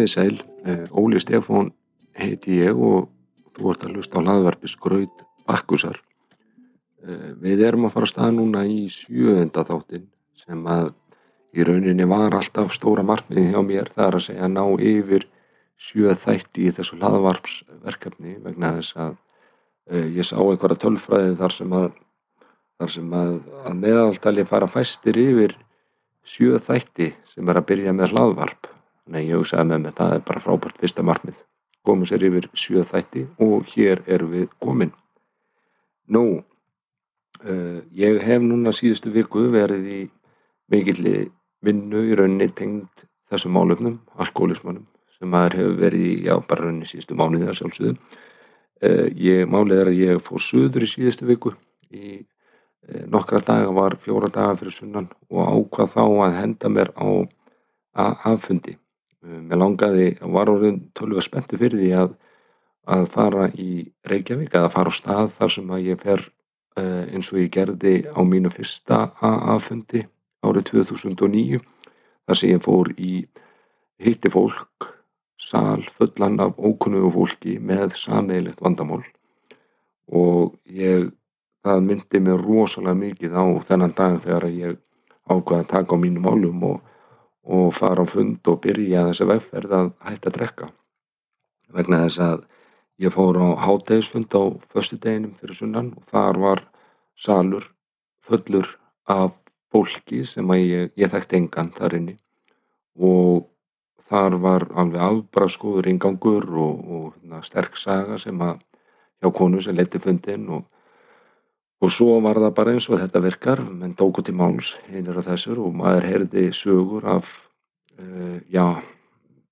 komiði sæl, eh, Óli Stefón heiti ég og þú ert að hlusta á hlaðvarpi Skraut Bakkusar. Eh, við erum að fara að staða núna í sjöönda þáttin sem að í rauninni var alltaf stóra markmiði hjá mér það er að segja að ná yfir sjö þætti í þessu hlaðvarpsverkefni vegna þess að uh, ég sá einhverja tölfræði þar sem að, þar sem að, að meðaltali fara fæstir yfir sjö þætti sem er að byrja með hlaðvarp Nei, ég hugsaði með mig, það er bara frábært fyrsta markmið. Komum sér yfir sjöð þætti og hér erum við komin. Nú, uh, ég hef núna síðustu viku verið í mikilli vinnu í rauninni tengd þessum málöfnum, alkoholismannum, sem maður hefur verið í, já, bara rauninni síðustu mánuðið að sjálfsögðu. Uh, ég, málið er að ég fór söður í síðustu viku, í uh, nokkra daga var fjóra daga fyrir sunnan og ákvað þá að henda mér á aðfundi Eh, mér langaði var orðin tölva spenntu fyrir því að, að fara í Reykjavík að fara á stað þar sem að ég fer uh, eins og ég gerði á mínu fyrsta AA-fundi árið 2009 þar sem ég fór í hitti fólk sal fullan af ókunnugu fólki með sameigilegt vandamál. Og ég það myndi mér rosalega mikið á þennan dag þegar ég ákvaði að taka á mínu málum og og fara á fund og byrja þessi vegferð að hætta að drekka. Vegna þess að ég fór á hátægisfund á förstu deginum fyrir sunnan og þar var salur fullur af fólki sem ég, ég þekkti engan þar inni. Og þar var alveg afbraskoður ingangur og, og hérna, sterk saga sem að hjá konu sem leti fundin og Og svo var það bara eins og þetta virkar, menn tóku til máls einir af þessur og maður heyrði sögur af, uh, já,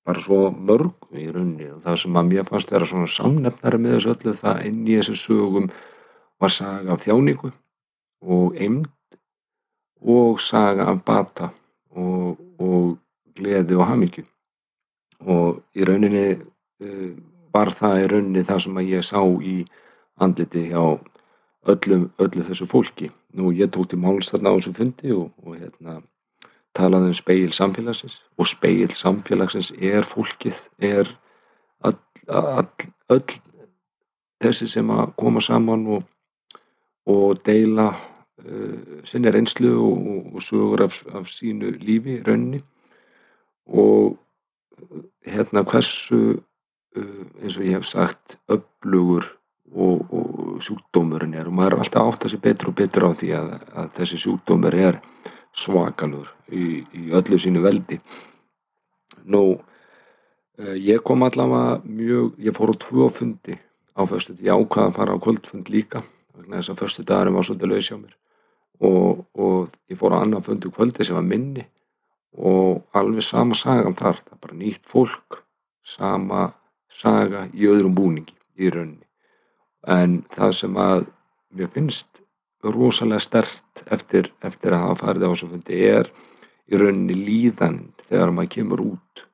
bara svo mörg í rauninni. Og það sem að mér fannst vera svona samnefnari með þessu öllu það inn í þessu sögum var saga af þjáningu og eimd og saga af bata og, og gleði og hamingju. Og í rauninni uh, var það í rauninni það sem að ég sá í andliti hjá öllum, öllu þessu fólki. Nú ég tók til máls þarna á þessum fundi og, og hérna, talaði um speil samfélagsins og speil samfélagsins er fólkið, er all, all, öll þessi sem að koma saman og, og deila uh, sinni reynslu og, og sögur af, af sínu lífi, raunni og hérna hversu uh, eins og ég hef sagt öflugur og, og sjúkdómurinn er. Og maður er alltaf átt að sé betur og betur á því að, að þessi sjúkdómur er svakalur í, í öllu sínu veldi. Nú uh, ég kom allavega mjög ég fór á tvo fundi á föstu ég ákvaði að fara á kvöldfund líka þess að föstu dagarinn var svolítið laus hjá mér. Og, og ég fór á annan fundu kvöldi sem var minni. Og alveg sama saga um þar það er bara nýtt fólk sama saga í öðrum búningi í rauninni en það sem að mér finnst rosalega stert eftir, eftir að hafa farið á þessu fundi er í rauninni líðan þegar maður kemur út.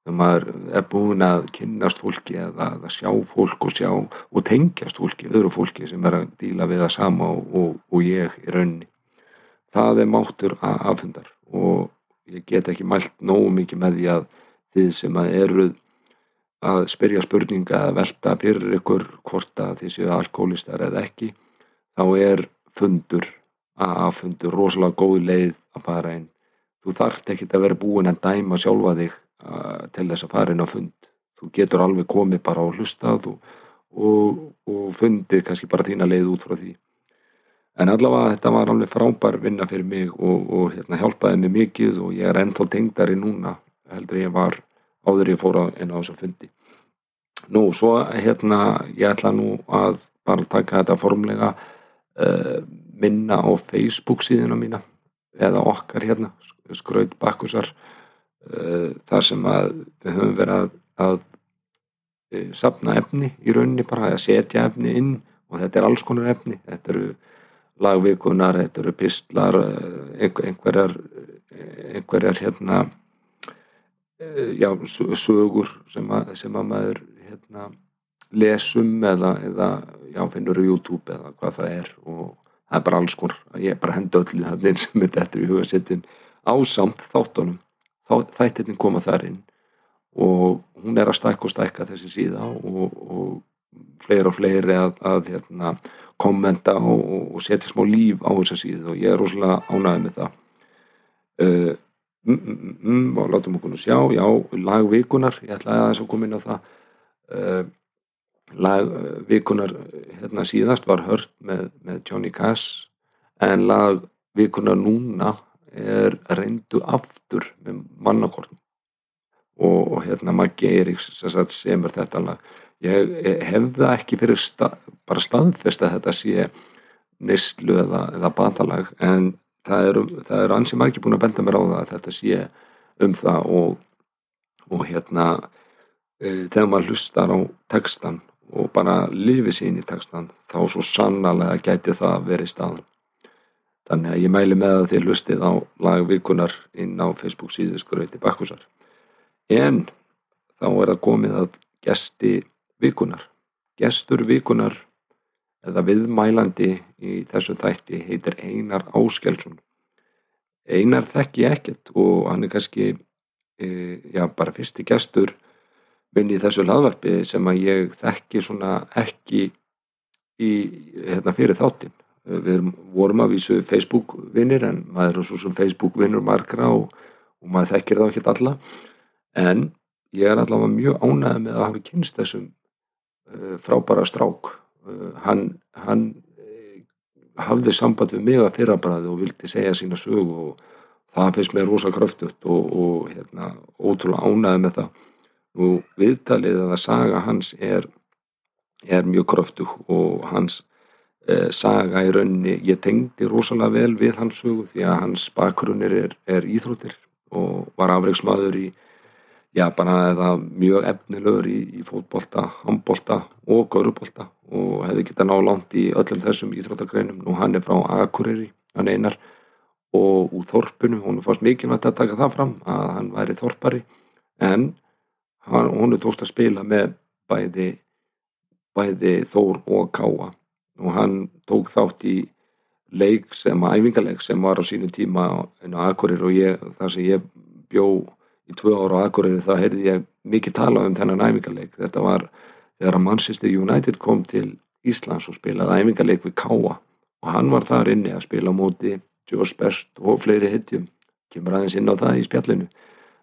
Þegar maður er búin að kynnast fólki eða að sjá fólk og sjá og tengjast fólki, öðru fólki sem er að díla við það sama og, og, og ég í rauninni. Það er máttur að affundar og ég get ekki mælt nógu mikið með því að þið sem að eruð að spyrja spurninga að velta fyrir ykkur hvort að þið séu alkoholistar eða ekki þá er fundur að fundur rosalega góð leið að fara inn. Þú þarft ekki að vera búin að dæma sjálfa þig til þess að fara inn á fund. Þú getur alveg komið bara á hlustað og, og, og fundið kannski bara þína leið út frá því. En allavega þetta var alveg frábær vinna fyrir mig og, og hérna, hjálpaði mig mikið og ég er ennþá tengdari núna heldur ég var áður ég fór inn á þessum fundi. Nú svo hérna ég ætla nú að bara taka þetta formlega uh, minna á Facebook síðuna mína eða okkar hérna skraut bakkusar uh, þar sem að við höfum verið að, að uh, sapna efni í rauninni bara að setja efni inn og þetta er alls konar efni. Þetta eru lagvikunar, þetta eru pistlar einhverjar einhverjar hérna Eh, já, sögur sem að, sem að maður hérna, lesum eða, eða já, finnur á YouTube eða hvað það er og það er bara alls skor ég er bara henda öllu þannig sem er þetta í hugasettin ásamt þáttunum. Þættirni koma þar inn og hún er að stækka og stækka þessi síða og, og fleiri og fleiri að, að hérna, kommenta og, og setja smá líf á þessa síðu og ég er rosalega ánæðið með það. Uh, mm, mm, mm, og látum okkur nú sjá. Já, lagvikunar, ég ætla að þess að koma inn á það. Uh, lagvikunar hérna síðast var hört með, með Johnny Cash en lagvikunar núna er reyndu aftur með mannakorn og, og hérna Maggi Eiríks sem er þetta lag. Ég hef það ekki fyrir stað, bara staðfest að þetta sé nýstlu eða, eða batalag en það eru er ansið margir búin að benda mér á það að þetta sé um það og, og hérna e, þegar maður hlustar á textan og bara lifi sín í textan þá svo sannarlega gæti það verið staðan. Þannig að ég mæli með að þið hlustið á lagvikunar inn á Facebook síðu skurauti Bakkusar. En þá er það komið að gesti vikunar gestur vikunar eða viðmælandi í þessu þætti heitir Einar Áskelsson Einar þekki ekkert og hann er kannski e, já, bara fyrsti gestur minn í þessu laðvarpi sem að ég þekki svona ekki í, hérna, fyrir þáttin við vorum að vísu Facebook vinnir en maður er svo sem Facebook vinnur margra og, og maður þekkir það ekki alla. En ég er allavega mjög ánæðið með að hafa kynst þessum uh, frábæra strák hann, hann uh, hafði samband við mig að fyrrabræði og vildi segja sína sög og það finnst mér rosa kröftut og, og hérna, ótrúlega ánæðið með það. Og viðtalið að saga hans er, er mjög kröftug og hans eh, saga í rauninni, ég tengdi rosalega vel við hans sögu því að hans bakgrunnir er, er íþróttir og var afreiksmaður í já bara eða mjög efnilegur í, í fótbolta, handbolta og görubólta og hefði geta ná langt í öllum þessum íþróttagreinum. Og hann er frá Akureyri, hann einar og úr Þorpunu, hún er fast mikilvægt að taka það fram að hann væri Þorpari en hann, hún er tókst að spila með bæði bæði Þór og Káa. Og hann tók þátt í leik sem, æfingarleik sem var á sínu tíma en Akureyri og ég, þar sem ég bjó í tvö ára á Akureyri þá heyrði ég mikið tala um þennan æfingarleik þetta var þegar að Manchester United kom til Íslands og spilaði æfingarleik við Káa og hann var þar inni að spila móti Josh Best og fleiri hittjum kemur aðeins inn á það í spjallinu.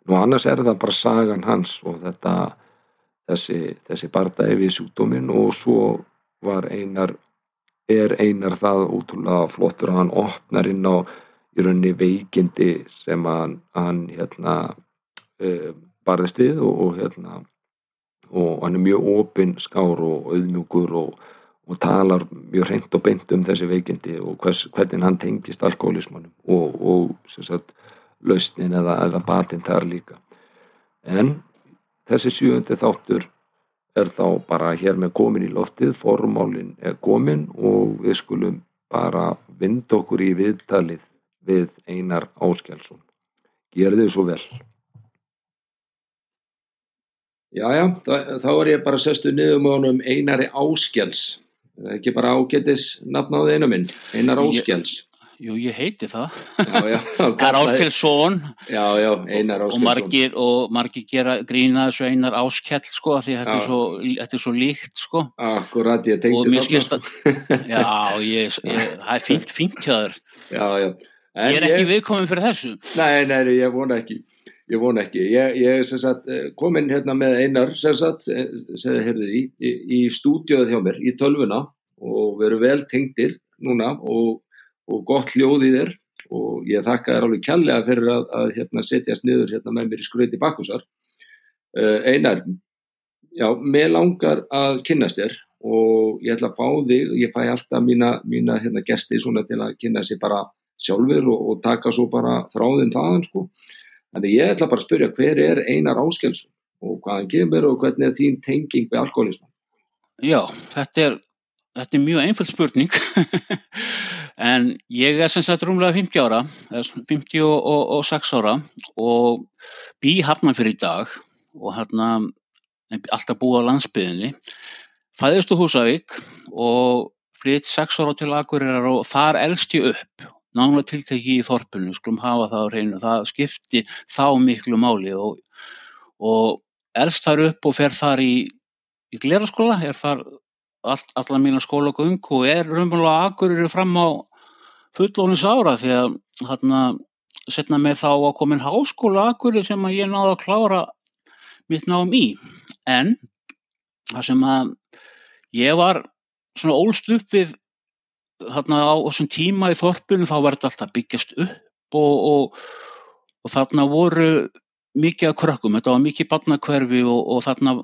Nú annars er það bara sagan hans og þetta þessi, þessi barndæfi við sjúkdómin og svo var einar er einar það útrúlega flottur að hann opnar inn á í rauninni veikindi sem hann, hann hérna barðist við og, og hérna og hann er mjög opinn skár og auðmjúkur og, og talar mjög hreint og beint um þessi veikindi og hvers, hvernig hann tengist alkoholismannum og, og sagt, lausnin eða, eða batinn þar líka. En þessi sjöndi þáttur er þá bara hér með komin í loftið formálin er komin og við skulum bara vind okkur í viðtalið við Einar Áskjálsson gerði þið svo vel Jájá, þá er ég bara sestu niður með honum Einari Áskjáls ekki bara ágættis nafn á þeinu minn, Einar Áskjáls Jú, ég heiti það. Já, já. Það er Áskjálsson. Já, já, Einar Áskjálsson. Og margir, og margir gera grína þessu Einar Áskjall, sko, því þetta er, svo, þetta er svo líkt, sko. Akkurat, ég tengdi það. Að, já, ég, ég, það er fínt, fínt hjá þér. Já, já. En ég er ekki ég... viðkominn fyrir þessu. Nei, nei, ég vona ekki. Ég vona ekki. Ég sem sagt komin hérna með Einar, sagt, hérðið í, í, í stúdjóðið hjá mér, í tölvuna og veru vel tengdir núna og og gott hljóð í þér og ég þakka þér alveg kjallega fyrir að, að hérna, setjast niður hérna, með mér í skröyti bakkusar uh, einar já, mér langar að kynast þér og ég ætla að fá þig ég fæ alltaf mína, mína hérna, gesti til að kynna sér bara sjálfur og, og taka svo bara þráðin þaðan sko. Þannig ég ætla bara að spyrja hver er Einar Áskelsson og hvaðan kemur og hvernig er þín tenging við alkoholisman Já, þetta er þetta er mjög einföld spurning. En ég er sem sagt rúmlega 50 ára 56 ára og bý hafna fyrir í dag og hérna alltaf búið á landsbyðinni fæðist úr Húsavík og flytt 6 ára til Akureyrar og þar elst ég upp náttúrulega tiltekki í þorpunum skulum hafa það á reynu það skipti þá miklu máli og, og elst þar upp og fer þar í, í gleraskóla, er þar all, allar mína skólagöng og er raunverulega akkurir fram á fullónins ára því að hérna setna með þá að komin háskóla akkurir sem að ég náði að klára mitt náum í. En það sem að ég var svona ólst upp við þarna á þessum tíma í þorpunum þá var þetta alltaf byggjast upp og, og, og þarna voru mikið að krökkum, þetta var mikið barnakverfi og, og þarna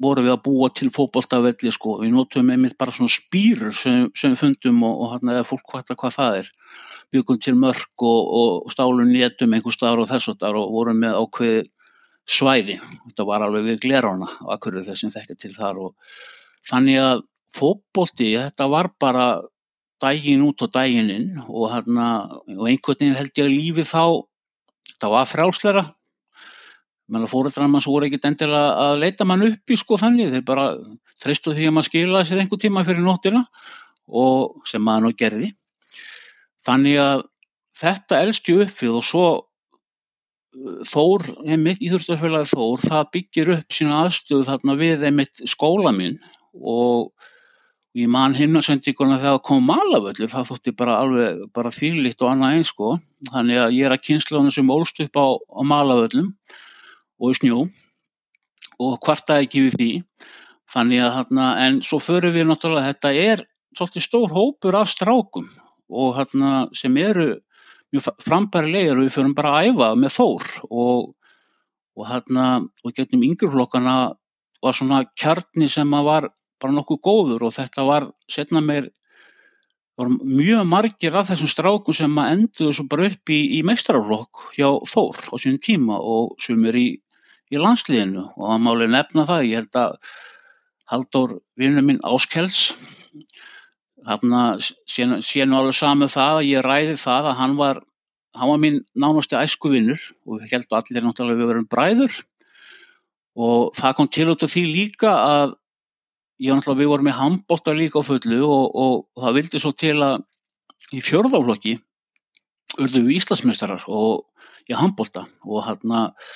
voru við að búa til fókbóltafelli sko, við notum einmitt bara svona spýrur sem, sem við fundum og, og hérna eða fólk hvað, hvað það er, byggum til mörg og, og stálun nétum einhver staðar og þess og þar og vorum með ákveð svæði, þetta var alveg við glerána á akkurðu þessum þekkja til þar og þannig að fókbólti, þetta var bara dægin út og dægin inn og hérna, og einhvern veginn held ég að lífið þá, það var frálsleira menn að fóreldrar manns voru ekkit endilega að leita mann upp í sko þannig, þeir bara treystu því að maður skila sér einhver tíma fyrir nóttina og sem maður nú gerði. Þannig að þetta elst ju uppið og svo uh, Þór, einmitt íþjóðstafélagi Þór, það byggir upp sína aðstöðu þarna við einmitt skóla minn og ég man himnasendinguna þegar kom malavöldur, það þótti bara alveg bara þýrlitt og annað eins sko, þannig að ég er að kynsla sem ólst upp á, á malavöllum og snjó og hvarta ekki við því. Þannig að hérna, en svo förum við náttúrulega, þetta er svolítið stór hópur af strákum og hérna sem eru mjög frambærilegir og við förum bara að æfa með þór og, og hérna og getnum yngjurflokkana var svona kjarni sem var bara nokkuð góður og þetta var setna meir mjög margir af þessum strákum sem að endur þessu bara upp í, í meistaraflokk hjá Þór á sínum tíma og sem er í í landsliðinu. Og það máli nefna það, ég held að Haldur vinnu minn Áskels þarna sé nú alveg saman það að ég ræði það að hann var hann var mín nánasti æsku vinnur og ég held að allir náttúrulega við verum bræður. Og það kom til út af því líka að ég náttúrulega við vorum með handbóttar líka á fullu og, og, og það vildi svo til að í fjörðáflokki urðu við Íslasmeistarar og ég handbótta og hann að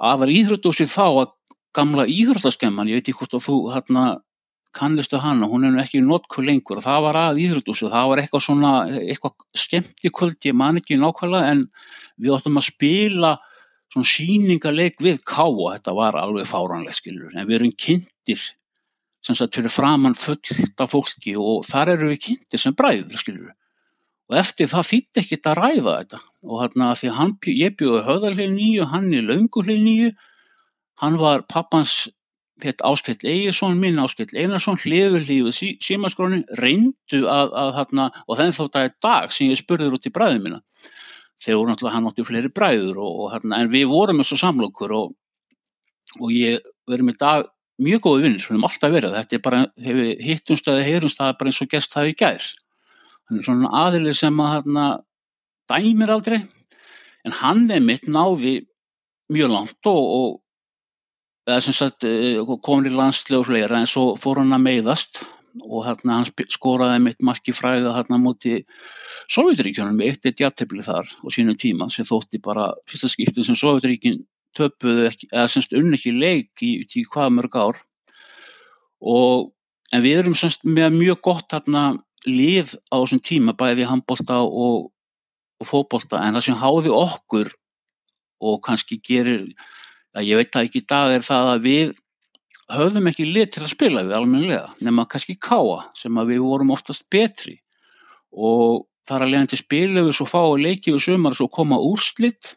aðvar íþróttúsi þá að gamla íþróttaskemman, ég veit ekki hvort að þú hérna kannistu hana, hún er nú ekki notkuð lengur og það var að íþróttúsi og það var eitthvað svona, eitthvað skemmti kvöld ég man ekki nákvæmlega en við áttum að spila svona síningarleik við káa, þetta var alveg fáranlega skilur, en við erum kynntir sem sagt fyrir framann fullt af fólki og þar eru við kynntir sem bræður skilur og eftir það þýtti ekkit að ræða þetta. Og hérna því hann, ég bjóði höðalheil nýju, hann í launguheil nýju hann var pappans þetta Áskell Egirsson, minn Áskell Einarsson hliður hliður sí, símaskrónin reyndu að, að hérna og þenn þótt að dag sem ég spurður út í bræðum minna þegar voru náttúrulega hann átti fleiri bræður og, og hérna en við vorum þessu samlokur og, og ég verðum í dag mjög góði vinnir, við höfum alltaf verið þetta er bara, hefur hittumstæði, heyrumstæði bara eins og gest það í gæðir hann er svona aðilir sem að hérna dæmir aldrei en hann er mitt náði mjög langt og, og eða sem sagt eh, komur í landslega og fleira en svo fór hann að meiðast og hérna hann skoraði mitt marki fræða hérna múti Sovjetríkjunum eitt eitt jættefli þar og sínum tíma sem þótti bara fyrsta skipti sem Sovjetríkin töpuðu ekki, eða semst unn ekki leik í, í hvaða mörg ár. Og en við erum semst með mjög gott hérna lið á þessum tíma bæði handbólta og, og fókbólta en það sem háði okkur og kannski gerir, að ég veit það ekki í dag er það að við höfðum ekki lið til að spila við almenlega nema kannski káa sem að við vorum oftast betri. Og þar að leiðan til spila við svo fá að leiki við sumar og svo koma úrslitt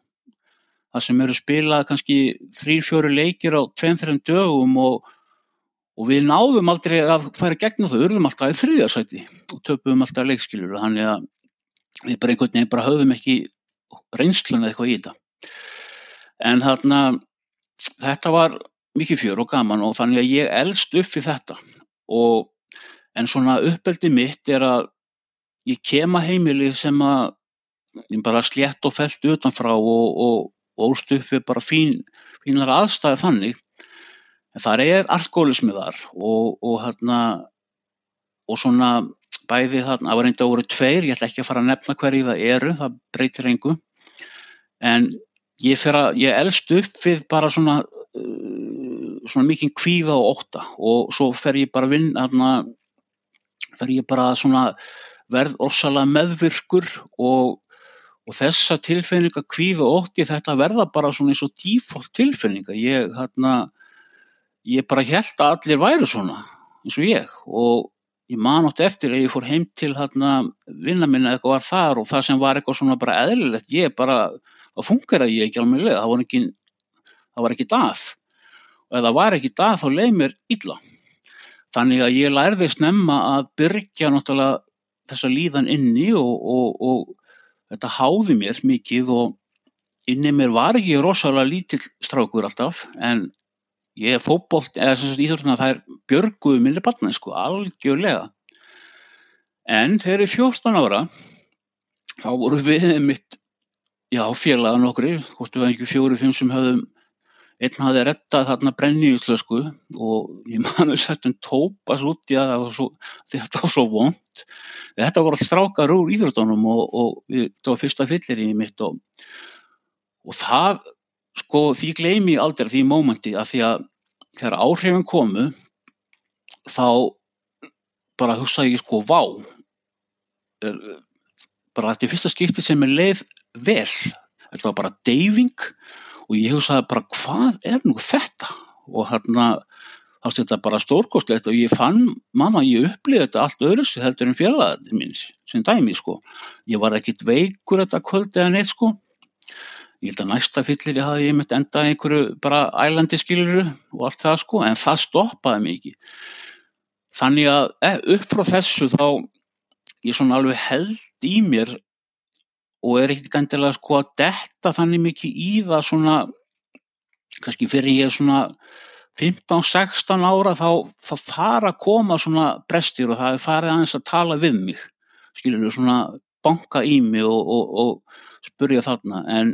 það sem eru spilað kannski þrýr, fjóru leikir á tveim, þreim dögum og og við náðum aldrei að færa gegn það, urðum alltaf í þriðarsæti og töpum alltaf leikskilur þannig að við bara einhvern veginn bara höfum ekki reynsluna eitthvað í þetta. En þarna þetta var mikið fjör og gaman og þannig að ég elst upp í þetta og en svona uppeldi mitt er að ég kema heimilið sem að bara slétt og felt utanfrá og, og, og ólst upp við bara fín, fínar aðstæði þannig. En þar er alkoholismi þar og, og hérna og svona bæði þarna, það var reynda að voru tveir, ég ætla ekki að fara að nefna hverju það eru, það breytir engu. En ég fer að, ég elst upp við bara svona uh, svona mikið kvíða og ótta og svo fer ég bara vinn þarna fer ég bara svona verð orsalega meðvirkur og, og þessa tilfinninga kvíð og ótti þetta verða bara svona eins og default tilfinninga ég þarna ég bara held að allir væru svona eins og ég. Og ég man átt eftir að ég fór heim til hérna vinna minna eitthvað var þar og það sem var eitthvað svona bara eðlilegt ég bara, það funkar ég ekki alveg það var ekki, það var ekki dað. Og ef það var ekki dað þá leið mér illa. Þannig að ég lærði snemma að byrja náttúrulega þessa líðan inni og, og, og þetta háði mér mikið og inni mér var ekki rosalega lítill strákur alltaf en ég er fókbólt eða sem sagt íþjóðsuna það er björguðu minni barna sko, algjörlega. En þegar ég er 14 ára þá voru við mitt já félagan okkur hvort við var ekki fjóri, fimm sem höfðum einn hafði rettað þarna brenniðslösku og ég manu settum tópas út í að þetta var svo vond þetta voru allt strákar úr íþjóðstunum og, og þetta var fyrsta fyllir í mitt og, og það sko því gleymi ég aldrei því mómenti að því að þegar áhrifin komu þá bara hugsaði ég sko vá. Bara þetta er fyrsta skipti sem er leið vel. Þetta var bara deyfing og ég hugsaði bara hvað er nú þetta? Og hérna þá styrði þetta bara stórkostlegt og ég fann manna ég upplýði þetta allt öðru sem heldur en fjölaðin minns sem dæmi sko. Ég var ekkit veikur þetta kvöld eða neitt sko. Ég held að næsta fyllir ég hafi ég mitt endað einhverju bara ælandi skiluru og allt það sko, en það stoppaði mikið. Þannig að eh, upp frá þessu þá ég svona alveg held í mér og er ekkert endilega sko að detta þannig mikið í það svona, kannski fyrir ég svona 15-16 ára þá, þá fara að koma svona brestir og það er farið aðeins að tala við mig, skiljur, svona banka í mig og, og, og spurja þarna, en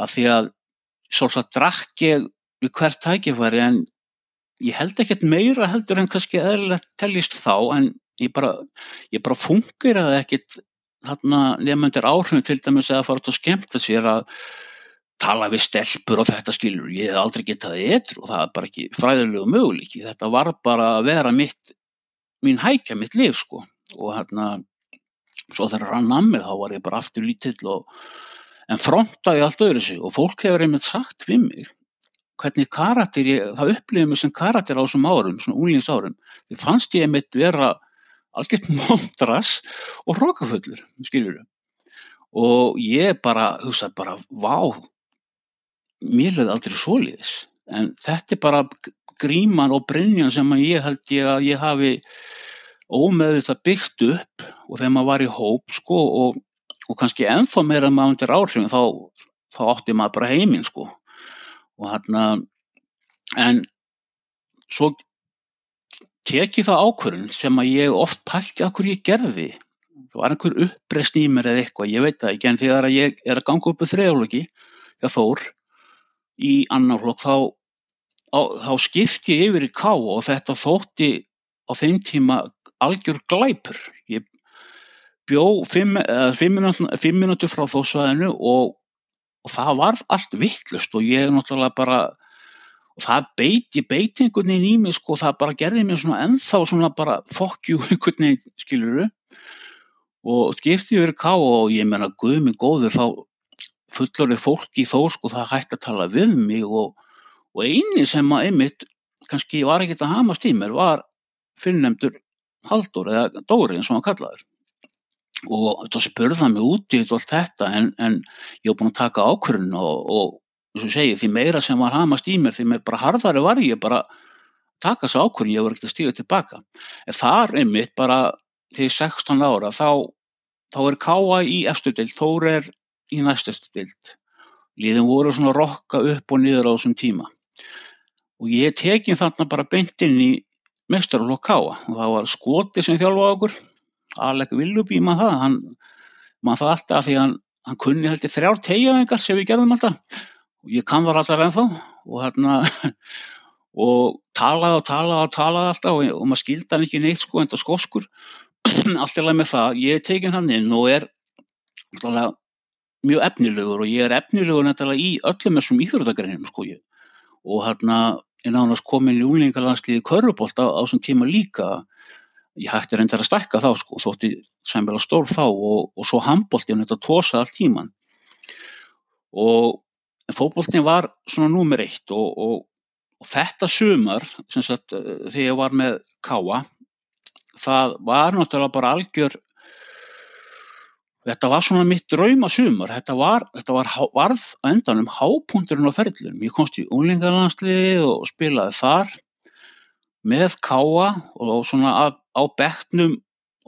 að því að svolítið drakk ég við hvert tækifæri en ég held ekkert meira heldur en kannski eðlilegt tellist þá en ég bara, bara fungir að ekkert þarna nefnendur áhrifin til dæmis að fara út og skemmta sér að tala við stelpur og þetta skilur ég hef aldrei getað eitthvað og það er bara ekki fræðilegu möguleiki, þetta var bara að vera mitt, mín hækja mitt liv sko. Og hérna svo þegar hann að mér þá var ég bara aftur lítill og en frontaði allt öðru sig. Og fólk hefur einmitt sagt við mig hvernig karakter ég, það upplifið mér sem karakter á þessum árum, svona úlingsárum því fannst ég einmitt vera algjört mondras og hrókafullur, skiljuru og ég bara, hugsaði bara vá mér hefði aldrei soliðis en þetta er bara gríman og brinjan sem ég held ég að ég hafi ómeðið það byggt upp og þegar maður var í hóp sko og og kannski ennþá meira maður undir áhrifin þá, þá átti maður bara heiminn sko. Og hérna en svo teki það ákvörðun sem að ég oft pælti að hverju ég gerði. Það var einhver uppreist í mér eða eitthvað ég veit það ekki en þegar ég er að ganga upp með þrejálöki hjá Þór í annarflokk þá, þá skipti ég yfir í ká og þetta þótti á þeim tíma algjör glæpur. Ég bjó fimm, fimm minútur frá þósvæðinu og, og það var allt vittlust og ég náttúrulega bara og það beiti beitingunni í mig sko það bara gerði mér svona ennþá svona bara fokkjú einhvern veginn skiluru og skipti yfir ká og ég menna guðmi góður þá fullorðið fólki þó sko það hætti að tala við mig og, og eini sem að einmitt kannski var ekkert að hamast í mér var fyrirnemdur Haldur eða Dóri eins og hann kallaður. Og þá spurða mig út í allt þetta en, en ég var búin að taka ákvörðun og, og segi því meira sem var hamast í mér því mér bara harðari var ég bara taka þessu ákvörðun, ég var ekkert að stíga tilbaka en þar einmitt bara þegar 16 ára þá, þá er Káa í eftir dild, Þór er í næstu dild líðin voru svona rokka upp og niður á þessum tíma. Og ég tekin þarna bara beint inn í mestarflokk Káa og það var skoti sem þjálfaði okkur Alec Willoughby maður það, hann maður það alltaf því hann, hann kunni heldur þrjár tegjaðingar sem við gerðum alltaf ég kann það alltaf ennþá og hérna og talaði og talaði og talaði alltaf og, og maður skildi hann ekki neitt sko en það skoskur alltaf með það, ég er tekin hann inn og er alltaf mjög efnilegur og ég er efnilegur náttúrulega í öllum þessum íþjóðargreinum sko ég. Og hérna er nánast komin í úlingalandsliði körubólta á þessum tíma líka. Ég hætti reyndar að stakka þá sko þótti sæmvel að stór þá og, og svo handbóltin þetta tósa all tíman og fókbóltin var svona númer eitt og, og, og þetta sumar sagt, þegar ég var með káa það var náttúrulega bara algjör þetta var svona mitt drauma sumar þetta var, þetta var varð endanum hápunkturinn á ferðlunum ég komst í úlingarlandsliði og spilaði þar með káa og svona á, á bektnum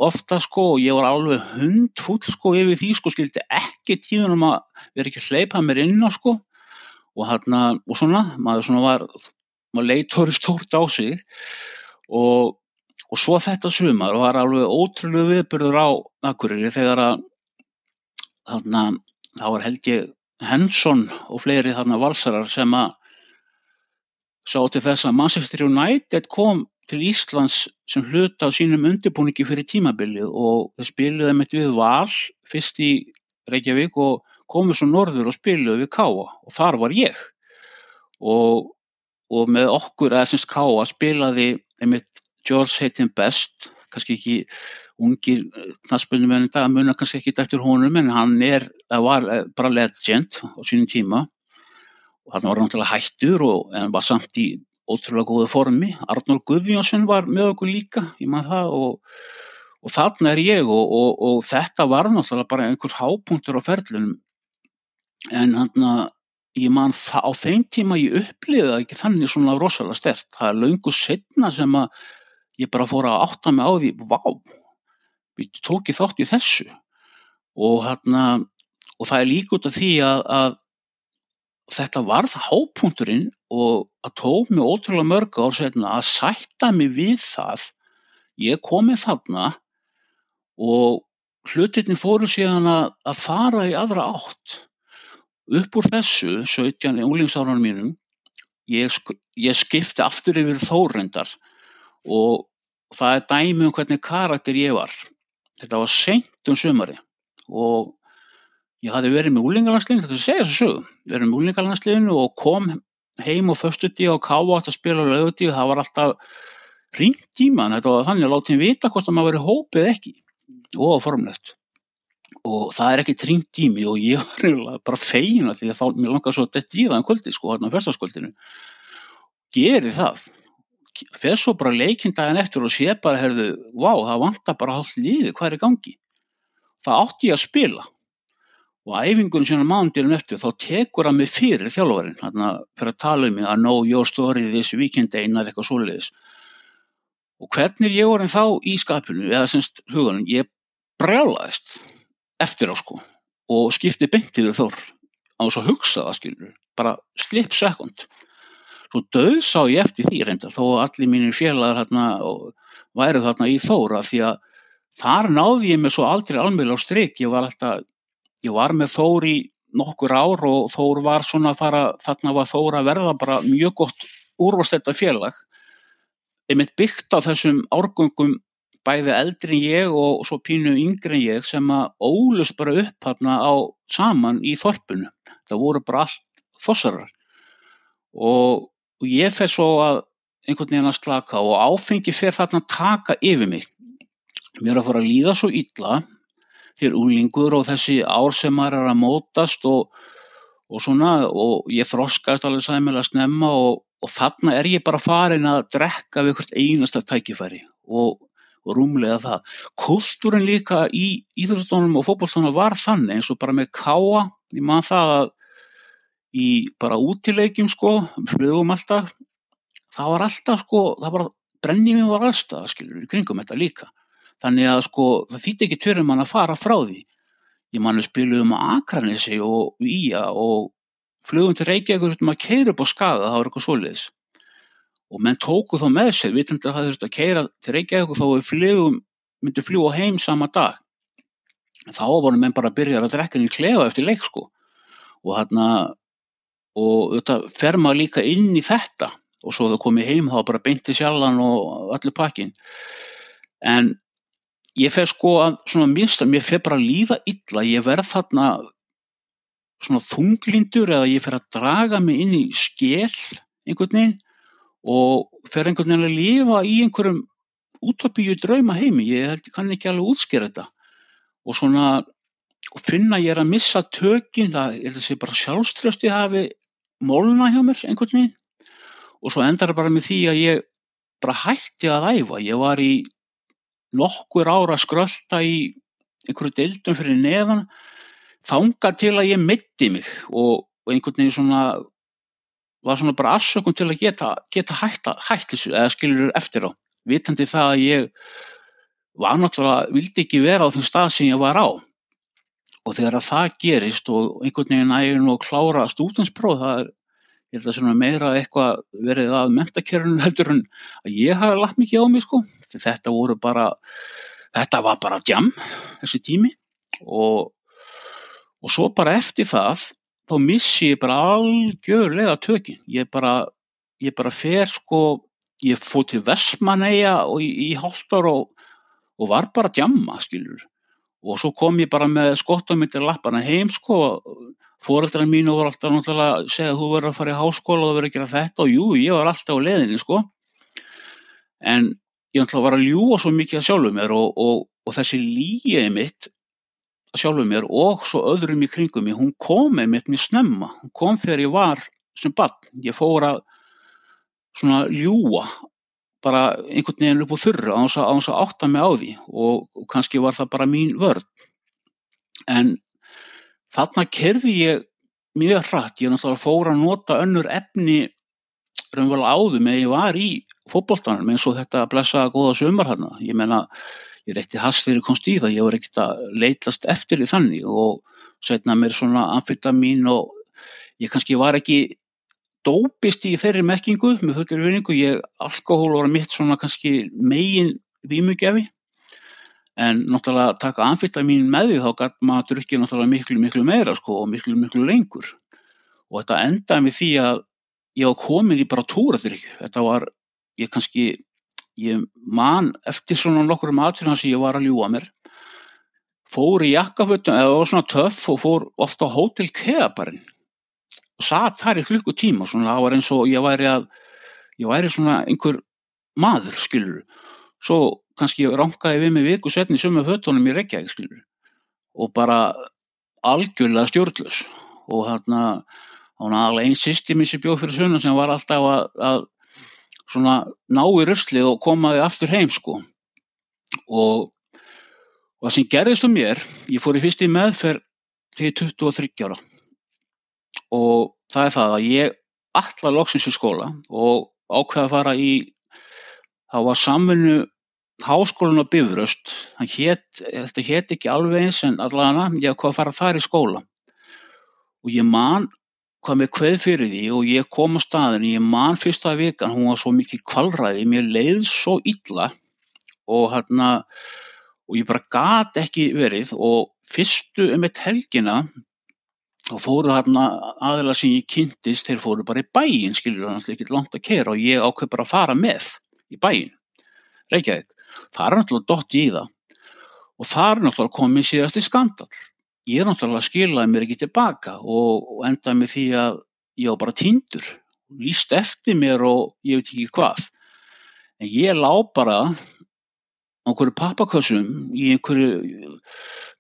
ofta sko og ég var alveg hundfull sko yfir því sko skildi ekki tíðunum að vera ekki hleypað mér inn á sko og hérna og svona maður svona var maður leitóri stórt á sig og, og svo þetta sumar var alveg ótrúlega viðbyrður á Akureyri þegar að þarna þá var held ég Hensson og fleiri þarna valsarar sem að sá til þess að Manchester United kom til Íslands sem hluta á sínum undirbúningi fyrir tímabilið og þeir spiluði með við Val fyrst í Reykjavík og komið svo norður og spiluði við Káa og þar var ég. Og, og með okkur eða semst Káa spilaði einmitt George Hayden Best kannski ekki ungir knastbundum en það munar kannski ekki eftir honum en hann er, var bara legend á sínum tíma. Og hann var náttúrulega hættur og en var samt í ótrúlega góðu formi. Arnór Guðjónsson var með okkur líka, ég maður það og, og þarna er ég og, og þetta var náttúrulega bara einhvers hápunktur á ferlunum en hann að ég man á þeim tíma ég uppliða ekki þannig svona rosalega stert. Það er laungu setna sem að ég bara fór að átta mig á því, vá, við tókið þátt í þessu. Og hann og það er líka út af því að, að þetta varð hápunkturinn og að tók mig ótrúlega mörg ár setna að sætta mig við það. Ég komið þarna og hlutinni fóru síðan að, að fara í aðra átt upp úr þessu 17. úlingsárunum mínum ég, ég skipti aftur yfir þórendar og það er dæmi um hvernig karakter ég var. Þetta var seint um sumari og ég hafði verið með úlingalandsliðinu, það kannski segja þessu verið með úlingalandsliðinu og kom heim og föstuti og káa átt að spila og löguti og það var alltaf ringt í mann, þetta var þannig að láta henni vita hvort það maður verið hópið ekki. Og formlegt og það er ekki ringt í mig og ég var bara feina því að þá mér langar svo að þetta í það en kvöldi sko, hérna á fyrstaskvöldinu geri það. Fer svo bara leikindagin eftir og sé bara, herðu, wow, það vantar bara hálf líði, hvað er í gangi? Það átti ég að spila. Og æfingun síðan mándirinn eftir þá tekur hann mig fyrir þjálfvarinn hann fyrir að tala um mig að know your story this weekend einar eitthvað svoleiðis. Og hvernig ég voru þá í skapinu eða semst huganum ég brjálaðist eftir á sko. Og skipti beintiður þór. Á þess að hugsa það skilur bara slip sekund svo döð sá ég eftir því reynda þó að allir mínir félagar hérna væru þarna í þóra því að þar náði ég mig svo aldrei almjöl á stryk ég var alltaf ég var með Þór í nokkur ár og Þór var svona að fara, þarna var Þór að verða bara mjög gott úrvastetta félag. Ég mitt byggt á þessum árgöngum bæði eldri en ég og svo pínu yngri en ég sem að ólust bara upp þarna á saman í þorpunu. Það voru bara allt þossarar. Og, og ég fer svo að einhvern veginn að slaka og áfengi fer þarna að taka yfir mig. Mér er að fara að líða svo illa þér úlingur og þessi ár sem maður er að mótast og, og svona og ég þroskast alveg sæmilega snemma og, og þarna er ég bara farin að drekka við hvert einasta tækifæri og, og rúmlega það. Kultúrin líka í íþjóðstónum og fókbólstónum var þannig eins og bara með káa, ég man það að í bara útilegjum sko, flugum alltaf, það var alltaf sko, það var brennið mér var allstað, skilur, í kringum þetta líka Þannig að sko það þýtti ekki tverjum mann að fara frá því. Ég mann að spiluðum á Akranissi og Ía og flugum til Reykjavík um að keira upp á skaga, það var eitthvað svoleiðis. Og menn tóku þá með sér, vitandi að það þurfti að keira til Reykjavík og þá við flugum, myndi fljúa heim sama dag. Þá voru menn bara að byrja að drekka inn í klefa eftir leik sko. Og hérna, og þetta fer maður líka inn í þetta og svo það komið heim þá bara beinti sjallan og allir pakkin. En ég fer sko að svona minnst að mér fer bara að líða illa, ég verð þarna svona þunglindur eða ég fer að draga mig inn í skell einhvern veginn og fer einhvern veginn að lifa í einhverjum útopíu drauma heimi, ég kann ekki alveg útskýra þetta. Og svona og finna ég er að missa tökin það er þessi bara sjálfströsti hafi mólna hjá mér einhvern veginn. Og svo endar það bara með því að ég bara hætti að æfa. Ég var í nokkur ára skrölda í einhverju deildum fyrir neðan þanga til að ég mitti mig. Og, og einhvern veginn svona var svona bara afsökun til að geta, geta hætt, hætt þessu eða skilur eftir á. Vitandi það að ég var náttúrulega, vildi ekki vera á þeim stað sem ég var á. Og þegar að það gerist og einhvern veginn ægir nú að klára stúdanspróð það er, ég held að svona meira eitthvað verið að mentakerfinu heldur en að ég hafa lagt mikið á mig sko. Þetta voru bara, þetta var bara jam þessi tími. Og og svo bara eftir það þá missi ég bara algjörlega tökin. Ég bara, ég bara fer sko ég fóð til Vestmanneia og í, í hálftar og, og var bara djamma skilur og svo kom ég bara með skottamyndir lappana heim sko fóreldrar mínu voru alltaf náttúrulega að segja að þú verður að fara í háskóla og verður að gera þetta og jú, ég var alltaf á leðinni sko. En ég náttúrulega var að ljúa svo mikið að sjálfu mér og, og, og þessi líið mitt að sjálfu mér og svo öðrum í kringum mig, hún kom með mitt mér snemma, hún kom þegar ég var sem bann, ég fór að svona ljúa bara einhvern veginn upp á þurra á þess að átta mig á því og, og kannski var það bara mín vörð en þarna kerfi ég mjög hratt, ég náttúrulega fór að nota önnur efni raunverulega áðum eða ég var í fótbolltanum eins og þetta blessaða góða sömur hérna, ég menna ég reytti hast fyrir komst í það, ég var ekkert að leitast eftir því þannig og setna mér svona amfetamin og ég kannski var ekki dópist í þeirri mekkingu með fullir vinningu, ég, alkohól var mitt svona kannski megin vímugjafi. En náttúrulega taka amfetamin með því þá gæti maður drukkið náttúrulega miklu miklu meira sko og miklu miklu lengur. Og þetta endaði með því að ég var komin í bara túraþrygg þetta var, ég kannski ég man eftir svona nokkur matur hans sem ég var að ljúa mér. Fór í jakkafötum eða var svona töff og fór ofta á Hotel Keabarinn. Og satt þar í klukkutíma svona það var eins og ég væri að ég væri svona einhver maður skilur svo kannski rankaði við mig viku setni sömu hötunum í Reykjavík skilur og bara algjörlega stjórnlös og þarna hún aðalega einn systemi sem bjóð fyrir sunna sem var alltaf að, að svona ná í röstlið og komaði aftur heim sko. Og, og það sem gerðist um mér ég fór í fyrst í meðferð þegar 23 ára. Og það er það að ég allar loksins í skóla og ákveða að fara í það var samfunnu háskólan á Bifröst. Hét, þetta hétt ekki alveg eins en allavega ég ákveða að fara þar í skóla. Og ég man hvað með kveð fyrir því og ég kom á staðinu, ég man fyrsta vikan hún var svo mikið kvalræði, mér leið svo illa og hérna og ég bara gat ekki verið og fyrstu um eitt helgina og fóru hérna aðeila sem ég kynntist þeir fóru bara í bæin skilur það náttúrulega ekki langt að kera og ég ákveð bara að fara með í bæin Reykjavík, það er náttúrulega dott í það. Og það er náttúrulega komið síðast í skandal ég náttúrulega skilaði mér ekki tilbaka og, endaði með því að ég var bara týndur. Líst eftir mér og ég veit ekki hvað. En ég lá bara á einhverju pappakössum í einhverju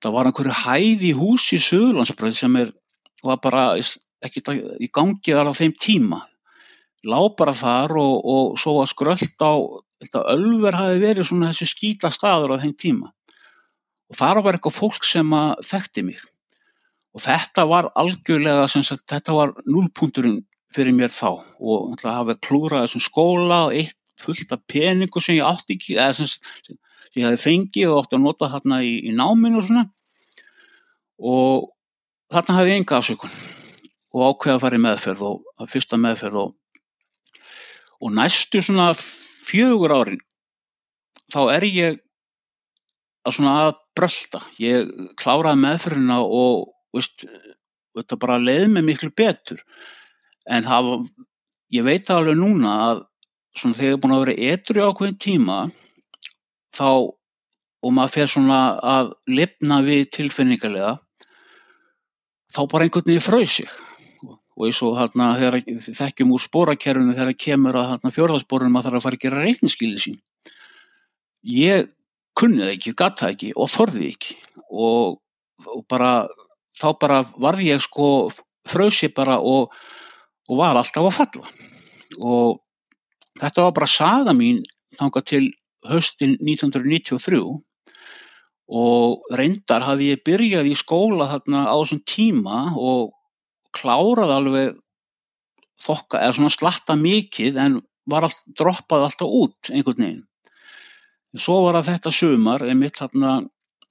það var einhverju hæði hús í Suðurlandsbröð sem er var bara ekki í gangi alveg á þeim tíma. Lág bara þar og, og svo að skröld á ölver hafi verið svona þessi skýta staður á þeim tíma og þar var eitthvað fólk sem að þekkti mig. Og þetta var algjörlega sagt, þetta var núlpunturinn fyrir mér þá. Og það hafi klúrað þessum skóla og eitt fullt af peningu sem ég átti ekki eða sem, sem ég hafi fengið og átti að nota þarna í, í náminu og svona. Og þarna hafði ég enga afsökun og ákveða að fara í meðferð og fyrsta meðferð og, og næstu svona fjögur árin þá er ég að svona að brölda ég kláraði meðferðina og veist, þetta bara leiði mig miklu betur. En það var, ég veit alveg núna að svona þegar ég er búin að vera etru ákveðin tíma þá og maður fer svona að lifna við tilfinningarlega þá bara einhvern veginn fröð sig og eins og hérna þegar þekkjum úr spórakerfinu þegar kemur að hérna fjörðarsporunum að það er að fara að gera reikningsskili sín. Ég kunni það ekki, gatt það ekki og þorði ekki. Og, og bara þá bara varði ég sko frösi bara og, og var alltaf að falla. Og þetta var bara saga mín þanga til höstin 1993 og reyndar hafði ég byrjað í skóla þarna á þessum tíma og klárað alveg þokka, eða svona slatta mikið en all, droppað alltaf út einhvern veginn. Svo var að þetta sumar, einmitt þarna,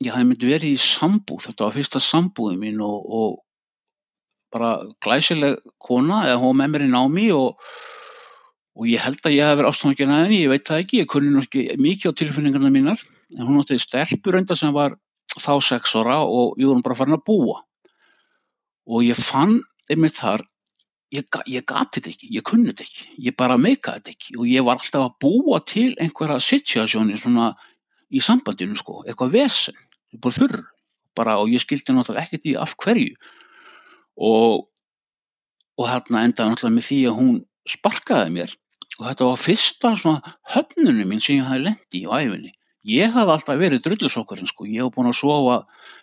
ég hafði myndi verið í sambúð, þetta var fyrsta sambúðið mín og, og bara glæsileg kona eða hún með mér í námi og, og ég held að ég hef verið ástofnakinn að henni, ég veit það ekki, ég kunni nú ekki mikið á tilfinningarna mínar, en hún átti stelpur enda sem var þá sex ára og við vorum bara farin að búa. Og ég fann einmitt þar ég, ég gati þetta ekki, ég kunni þetta ekki ég bara meikaði þetta ekki og ég var alltaf að búa til einhverja situasjóni svona í sambandinu sko eitthvað vesen, bara þurr bara og ég skildi náttúrulega ekkert í af hverju. Og og hérna endaði náttúrulega með því að hún sparkaði mér og þetta var fyrsta svona höfnunum minn sem ég hafi lendi í æfinni ég hafði alltaf verið drullusokkurinn sko ég hef búin að sofa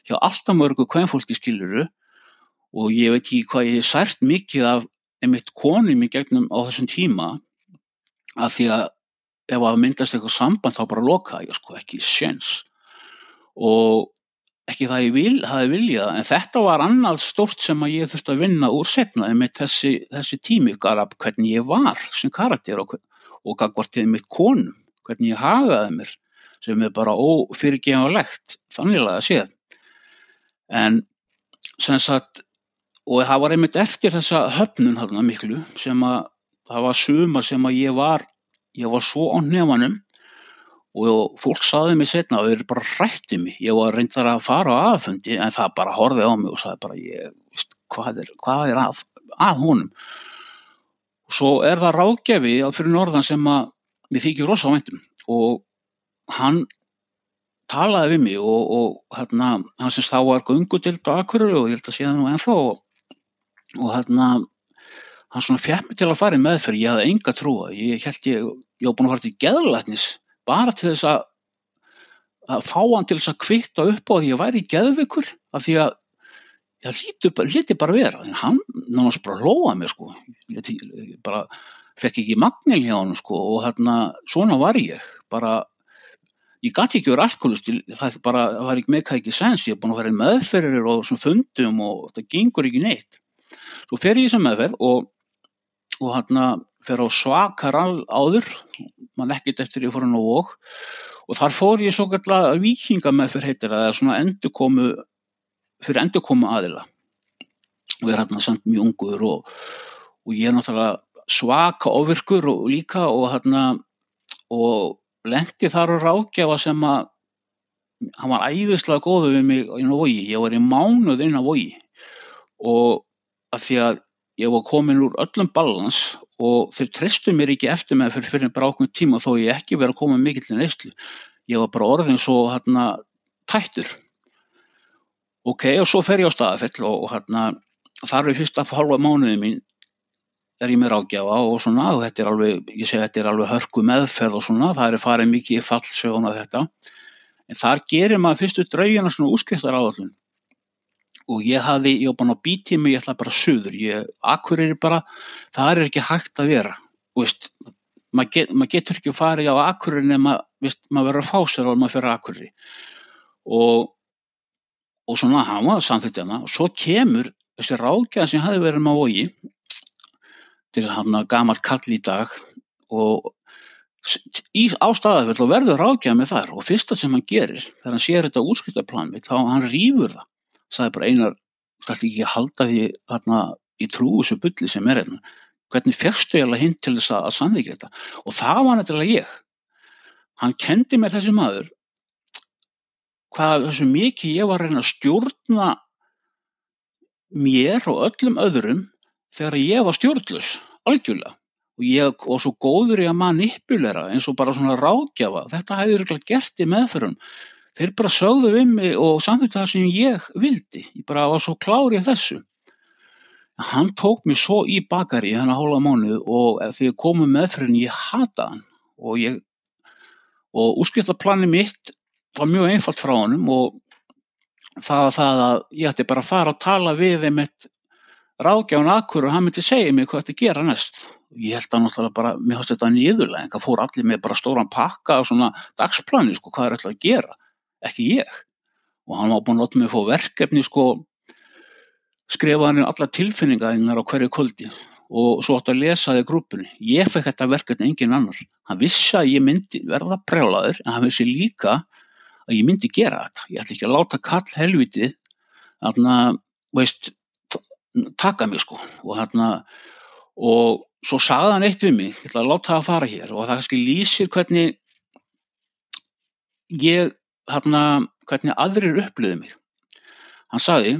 hjá alltaf mörgu kvænfólki skiluru og ég veit ekki hvað ég sært mikið af einmitt konum í gegnum á þessum tíma að því að ef að myndast eitthvað samband þá bara loka ég sko ekki séns. Og ekki það ég vil, hafi viljað en þetta var annað stórt sem að ég þurfti að vinna úr setna með þessi, þessi tími hvernig ég var sem karakter og, og hvað var til mitt konum hvernig ég hagaði mér sem er bara ófyrirgefanlegt þannig að séð en sem sagt og það var einmitt eftir þessa höfnun þarna miklu sem að það var sumar sem að ég var ég var svo á nefnanum og fólk saði mig setna og þeir bara hrætti mig, ég var reyndar að fara á aðfundi en það bara horfið á mig og saði bara ég, veist, hvað er, hvað er að, að honum? Og svo er það ráðgefi fyrir norðan sem að við þykjum rosa á veitum og hann talaði við mig og, og hérna, hann sem þá var gungudild á Akureyri og ég held að sé það nú ennþá og og hérna hann svona fjætt mig til að fara í meðferð ég hafði enga trúa, ég held ég ég var búin að fara til geðlætnis bara til þess að, að fá hann til þess að kvitta upp á því að ég væri í geðvikur af því að það líti, líti bara vera. En hann náttúrulega bara hlóða mig sko. Ég bara fekk ekki magnil hjá hann sko. Og hérna svona var ég. Bara ég gæti ekki verið alkoholist það bara, var ekki meðkæði ekki sens. Ég er búin að vera meðferðir og fundum og það gengur ekki neitt Svo fer ég í þessa meðferð og, og hann fer á svakar áður, mann ekkert eftir ég fór hann á vok og þar fór ég svo kallar vikingameðferð heitir það, eða svona endurkomu, fyrir endurkomu aðila. Og er hérna samt mjög ungur og, og ég er náttúrulega svaka ofirkur og líka og hérna og lendi þar að rákjafa sem að hann var æðislega góðu við mig inn á vogi, ég var í mánuð inn á vogi og að því að ég var komin úr öllum balans og þeir trestu mér ekki eftir með fyrir fyrir bara ákveðin tíma þó ég ekki verið að koma mikill í neyslu. Ég var bara orðin svo hérna tættur. Ok, og svo fer ég á staðafell og hérna þar er fyrsta halva mánuði mín er ég mér ágjafa og svona og þetta er alveg, ég segi þetta er alveg hörku meðferð og svona, það er farið mikið í fallsöguna þetta. En þar gerir maður fyrstu draugina svona útskriftar áallun og ég hafði, ég var bara á bítími, ég ætlaði bara söður, ég, akkur er bara, það er ekki hægt að vera, veist, maður get, mað getur ekki að fara á akkur nema, veist, maður verður að fá sér og maður fyrir akkur og, og svona hafa samþitt hana og svo kemur þessi rákjað sem hafi verið með vogi til að hann að gamalt kall í dag og í ástæðafell og verður rákjað með þar. Og fyrsta sem hann gerir þegar hann sér þetta útskiptaplan þá hann rýfur það sagði bara einar, það er ekki að halda því þarna í trú þessu bylli sem er hérna, hvernig fegstu ég alveg hinn til þess að samþykja þetta? Og það var nættilega ég. Hann kendi mér þessi maður hvað þessu mikið ég var að reyna að stjórna mér og öllum öðrum þegar ég var stjórnlus algjörlega. Og ég var svo góður í að manipulera eins og bara svona ráðgjafa. Þetta hefur gert í meðförum þeir bara sögðu um mig og samþýtti það sem ég vildi. Ég bara var svo klárið þessu. Hann tók mér svo í bakari þannig að hóla mánuð og þegar ég komið meðfyrin ég hata hann. Og ég og útskiptaplani mitt var mjög einfalt frá honum og það var það að ég ætti bara að fara að tala við þeim eitt ráðgjáðan akkur og hann myndi segja mig hvað þetta gera næst. Ég held að náttúrulega bara, mér finnst þetta nýðulega en það fór allir með bara stóran pakka og svona dagsplani sko, hvað er alltaf að gera ekki ég. Og hann var búin að láta mig að fá verkefni sko skrifa hann alla tilfinningaðinnar á hverju kvöldi. Og svo átt að lesa í grúpunni. Ég fekk þetta verkefni engin annar. Hann vissi að ég myndi verða brjálaður en hann vissi líka að ég myndi gera þetta. Ég ætla ekki að láta kall helvitið þarna, veist taka mig sko. Og hérna og svo sagði hann eitt við mig ég ætla að láta það að fara hér. Og það kannski lýsir hvernig ég hérna hvernig aðrir upplöðu mig. Hann sagði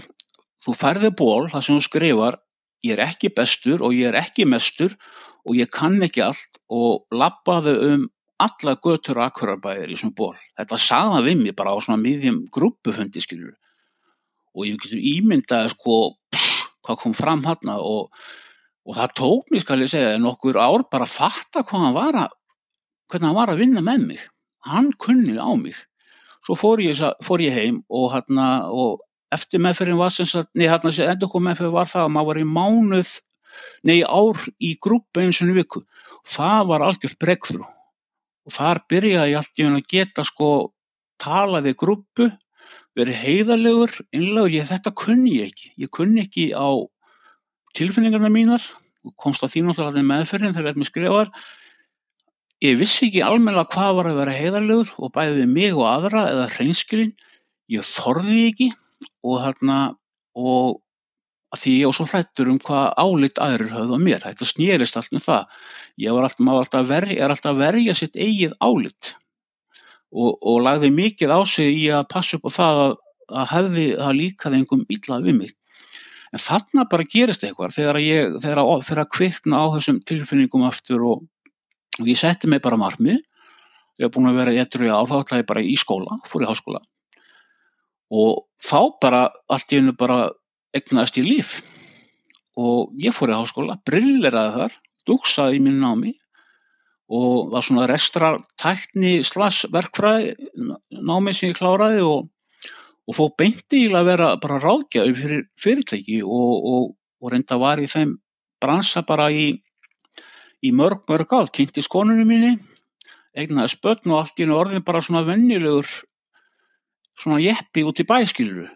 þú færði ból það sem þú skrifar ég er ekki bestur og ég er ekki mestur og ég kann ekki allt og lappaði um alla götur akkurarbæðir í svona ból þetta sagða við mig bara á svona miðjum grúpufundi skilur og ég getur ímyndaði sko pff, hvað kom fram hann og, og það tók mér skal ég segja nokkur ár bara að fatta hvað hann var að hvernig hann var að vinna með mig. Hann kunni á mig svo fór ég, fór ég heim og, hana, og eftir meðferðin var sem sagt, nei hann að endur kom meðferðin var það að maður var í mánuð nei ár í grúpa eins og viku það var algjört bregðrú og þar byrjaði ég alltaf að geta sko talaði grúpu verið heiðalegur, innlegur, ég þetta kunni ég ekki. Ég kunni ekki á tilfinningarna mínar og komst að því náttúrulega meðferðin þegar þetta með skrifar. Ég vissi ekki almenna hvað var að vera heiðalegur og bæðið mig og aðra eða hreinskilin. Ég þorði ekki og þarna og því ég var svo hrættur um hvað álitt aðrir höfðu á mér. Þetta snýrist allt um það. Ég var alltaf, alltaf, verja, að verja sitt eigið álitt og, og lagði mikið á sig í að passa upp á það að, að hefði það líkaði einhverjum illa við mig. En þarna bara gerist eitthvað þegar ég þegar að, fyrir að kvikna á þessum tilfinningum aftur og, og ég setti mig bara marmið. Ég hef búin að vera ettru ár, þá ætlaði ég bara í skóla, fór í háskóla. Og þá bara allt í hennu bara egnaðist í líf. Og ég fór í háskóla, brilleraði þar, dugsaði í mínu námi og var svona restratækni slags verkfræði námið sem ég kláraði og, og fóð beinti í að vera bara ráðgjafi fyrir fyrirtæki og, og, og reynda var í þeim bransa bara í, í mörg mörg átt, kynnti skonunum mínu eignaði spötn og allt í orðin bara svona vennilegur svona jeppi út í bæskiluru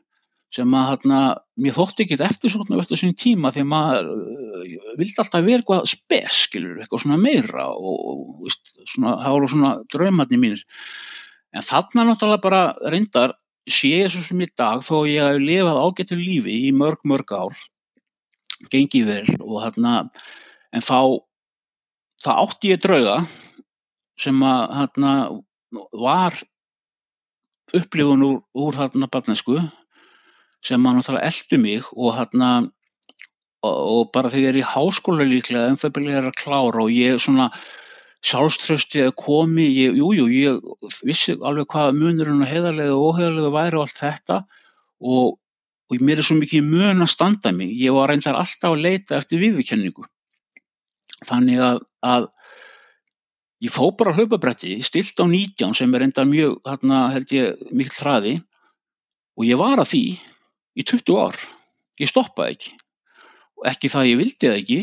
sem að hérna, mér þótti ekki eftir svona eftir svona tíma því að maður uh, vildi alltaf vera eitthvað spes, skilur, eitthvað svona meira og, veist, svona, það voru svona draumarni mínir. En þarna náttúrulega bara reyndar sé svo sem í dag þó ég hef lifað ágættu lífi í mörg, mörg ár, gengið vel og þarna, en þá, það átti ég drauga sem að hérna var upplifun úr, úr hérna barnesku sem að náttúrulega eldu mig og hérna og, og bara þegar ég er í háskóla líklega en það byrja að klára og ég svona sjálfströsti að komi, ég, jú, jú, ég vissi alveg hvað munurinn og heðarlega og óheðarlega væri og allt þetta og, og mér er svo mikið mun að standa mig, ég var reyndar alltaf að leita eftir viðkenningu þannig að, að ég fó bara hlaupabrætti, stilt á 19 sem er reyndar mjög, hérna held ég, mikil þraði og ég var að því í 20 ár. Ég stoppaði ekki. Og ekki það ég vildi það ekki,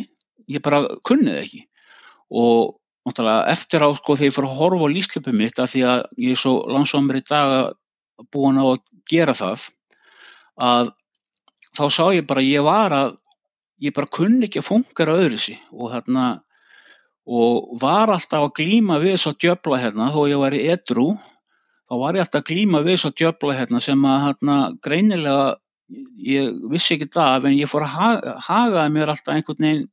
ég bara kunnið ekki. Og eftir á sko þegar ég fór að horfa á lífslöpum mitt af því að ég er svo langsamur í dag að búin á að gera það að þá sá ég bara ég var að ég bara kunni ekki að fungera öðru sí og hérna og var alltaf að glýma við svo djöbla hérna þó ég var í edru þá var ég alltaf að glýma við svo djöbla hérna sem að hérna greinilega ég vissi ekki það en ég fór að haga, hagaði mér alltaf einhvern veginn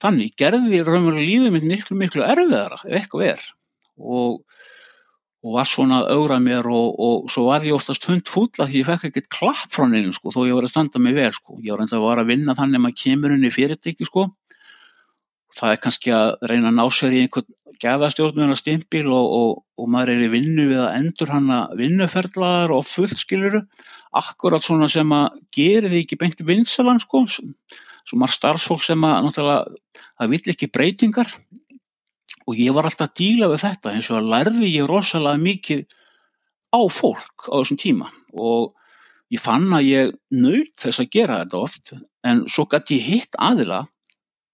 þannig, gerði raunverulega lífið mitt miklu miklu erfiðara ef eitthvað er. Og, og var svona að augra mér og, og svo var ég oftast hund fúlla því ég fekk ekkert klapp frá nefnum sko þó ég var að standa mig vel sko. Ég var enda að vara að vinna þannig að maður kemur inn í fyrirtæki sko það er kannski að reyna að ná sér í einhvern gæðastjórnum stimpil og, og, og maður er í vinnu við að endur hann að vinnuferðlaðar og fullskiluru akkurat svona sem að geri því ekki beint vinsalan sko. Svo marg starfsfólk sem að náttúrulega það vill ekki breytingar. Og ég var alltaf að díla við þetta eins og að lærði ég rosalega mikið á fólk á þessum tíma. Og ég fann að ég naut þess að gera þetta oft en svo gæti ég hitt aðila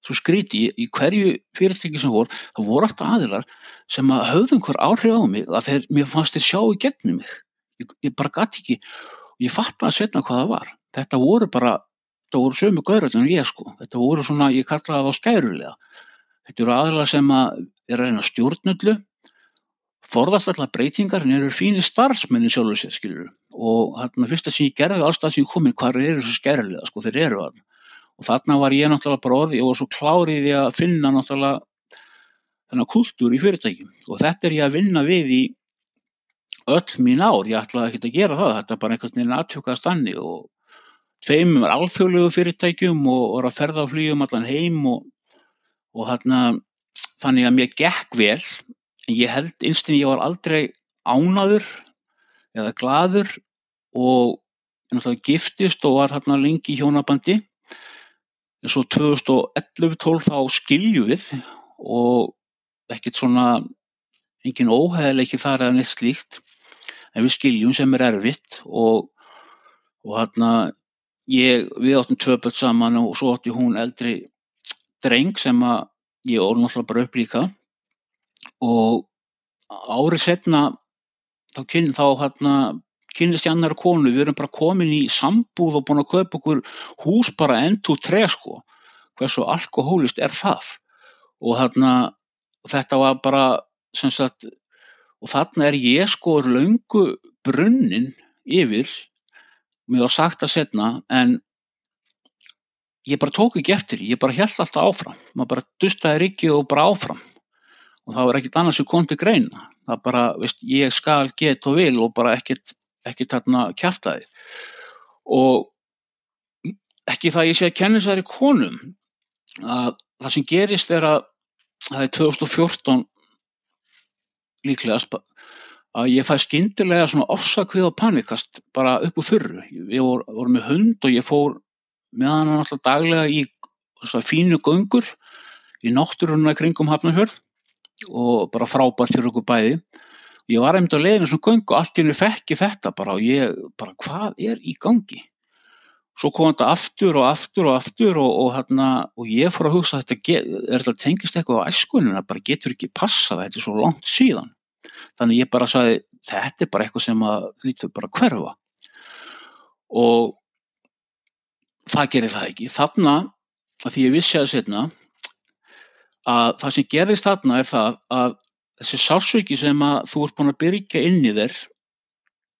svo skríti í hverju fyrirtæki sem voru, það voru alltaf aðilar sem að höfðu einhver áhrif á mig að þeir, mér fannst þeir sjá í gegnum mig. Ég, ég bara gæti ekki og ég fatt að setna hvað það var. Þetta voru bara, þetta voru sömu gauröldun ég sko, þetta voru svona, ég kallaði það á skærulega þetta eru aðilar sem að er að reyna stjórnullu forðast allar breytingar en eru fínir starfsmenni sjálfur sér skilur og þarna fyrsta sem ég gerði allstað sem ég komin hvað eru þessu skærulega sko? Þeir eru að og þarna var ég náttúrulega bara orði og svo klárið ég að finna náttúrulega þennan kultúr í fyrirtækjum. Og þetta er ég að vinna við í öll mín ár, ég ætlaði ekki að gera það þetta er bara einhvern veginn aðtjókast annir og tveimum er alþjóðlegu fyrirtækjum og voru að ferða á flýjum allan heim og, og þarna þannig að mér gekk vel. En ég held einstinni ég var aldrei ánaður eða gladur og náttúrulega giftist og var hérna lengi í hjónabandi svo 2011-12 þá skilju við og ekkert svona engin óheðileiki þar eða neitt slíkt. En við skiljum sem er erfitt og, og hérna ég, við áttum tvö börn saman og svo átti hún eldri dreng sem að ég orði náttúrulega bara upp líka. Og árið setna þá, kyn, þá hérna kynist ég annar konu, við erum bara komin í sambúð og búin að kaupa okkur hús bara endur tre sko. Hversu alkohólist er það? Og þarna þetta var bara sagt, og þarna er ég sko laungu brunnin yfir mér var sagt að setna en ég bara tók ekki eftir ég bara held alltaf áfram. Maður bara dustaði rikið og bara áfram. Og það var ekkit annars sem kom til greina. Það bara, veist, ég skal get og vil og bara ekkit ekki þarna kjartaði og ekki það ég sé að kenna þessari konum að það sem gerist er að það er 2014 líklega að ég fæ skindilega svona ofsakvið og panikast bara upp úr þurru. Við vor, vorum með hund og ég fór með hann alltaf daglega í fínu göngur í náttúrunna kringum hafnahjörð og bara frábært fyrir okkur bæði ég var einmitt á leiðinu svona göngu og allt í henni fekki þetta bara og ég bara hvað er í gangi? Svo kom þetta aftur og aftur og aftur og, og, hérna, og ég fór að hugsa þetta get, er þetta tengist eitthvað á æskunina bara getur ekki passað þetta er svo langt síðan. Þannig ég bara sagði þetta er bara eitthvað sem að lítur bara hverfa. Og það gerir það ekki. Þarna að því ég vissi að setna að það sem gerist þarna er það að þessi sásauki sem að þú ert búin að byrja inn í þér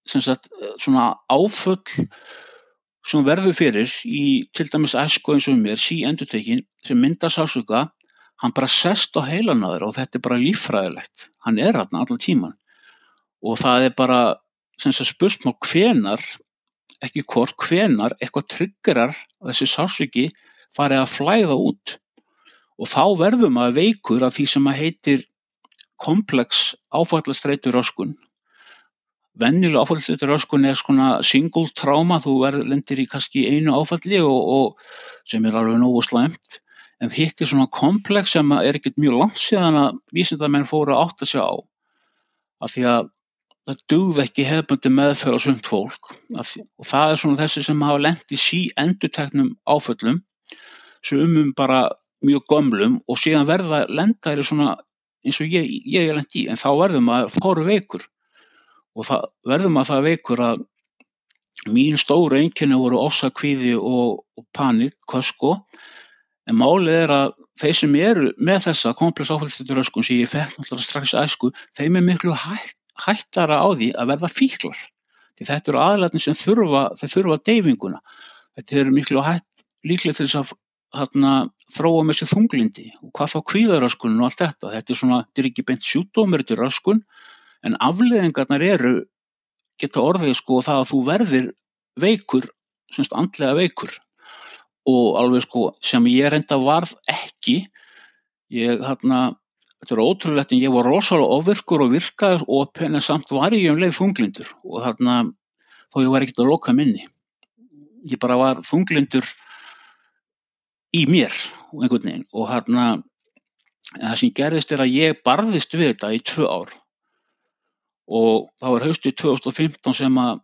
sem sagt svona áföll sem verður fyrir í til dæmis æsku eins og mér sí endurtekin sem myndar sásauka hann bara sest á heilanaður og þetta er bara lífræðilegt hann er hann allan tíman og það er bara sem sagt spursmál hvenar ekki hvort hvenar eitthvað tryggerar að þessi sásauki farið að flæða út. Og þá verðum að veikur af því sem að heitir komplex áfallastreitur röskun. Vennilega áfallastreitur röskun er svona single trauma, þú lendir í kannski einu áfalli og, og sem er alveg nógu slæmt, en hitt er svona komplex sem er ekkert mjög langt síðan að vísindamenn fóru að sjá á. Af því að það dugð ekki hefbundi meðferð á sumt fólk því, og það er svona þessi sem hafa lendt í sí enduteknum áföllum sem umum bara mjög gömlum og síðan verða lenda er svona eins og ég, ég er lendi í, en þá verðum að fóru veikur og það, verðum að það veikur að mín stóru einkenni voru ossakvíði og, og panik, kösko, en málið er að þeir sem eru með þessa komplex áfællstöðuröskun sem ég fekk náttúrulega strax æsku, þeim er miklu hætt, hættara á því að verða fíklar. Því þetta eru aðlætin sem þurfa, þurfa deyfinguna. Þetta eru miklu hætt líklega til þess að þarna, þróa með sér þunglindi og hvað þá kvíðaröskun og allt þetta. Þetta er svona, þetta er ekki beint sjúdómur, er röskun, en afleðingarnar eru, geta orðið sko það að þú verðir veikur, semst andlega veikur og alveg sko sem ég reynda varð ekki, ég þarna, þetta er ótrúlegt en ég var rosalega ofirkur og virkaður og penna samt var ég um leið þunglindur og þarna þó ég var ekkert að loka minni. Ég bara var þunglindur í mér og hérna það sem gerðist er að ég barðist við þetta í tvö ár. Og það var haustið 2015 sem að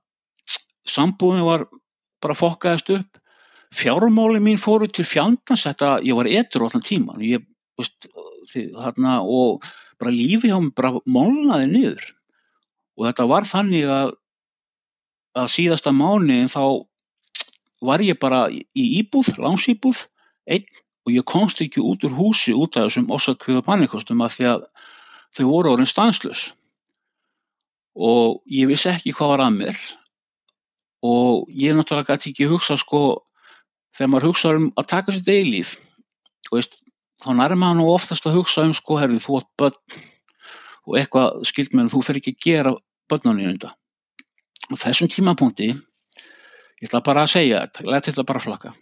sambúðin var bara fokkaðist upp. Fjármáli mín fóru til fjandans þetta, ég var etur allan tíman ég, veist, þarna, og bara lífi hjá mig bara molnaði niður. Og þetta var þannig að að síðasta mánu þá var ég bara í íbúð, langsýbúð einn og ég komst ekki út úr húsi út af þessum orsakvíða panikostum af því að þau voru orðin stanslös og ég vissi ekki hvað var að mér. Og ég náttúrulega gæti ekki hugsa sko þegar maður hugsa um að taka sér deglíf veist, þá nærma maður nú oftast að hugsa um sko herri þú átt börn og eitthvað skilt með þú fer ekki að gera börnunni undan og þessum tímapunkti ég ætla bara að segja þetta, ég þetta bara flaka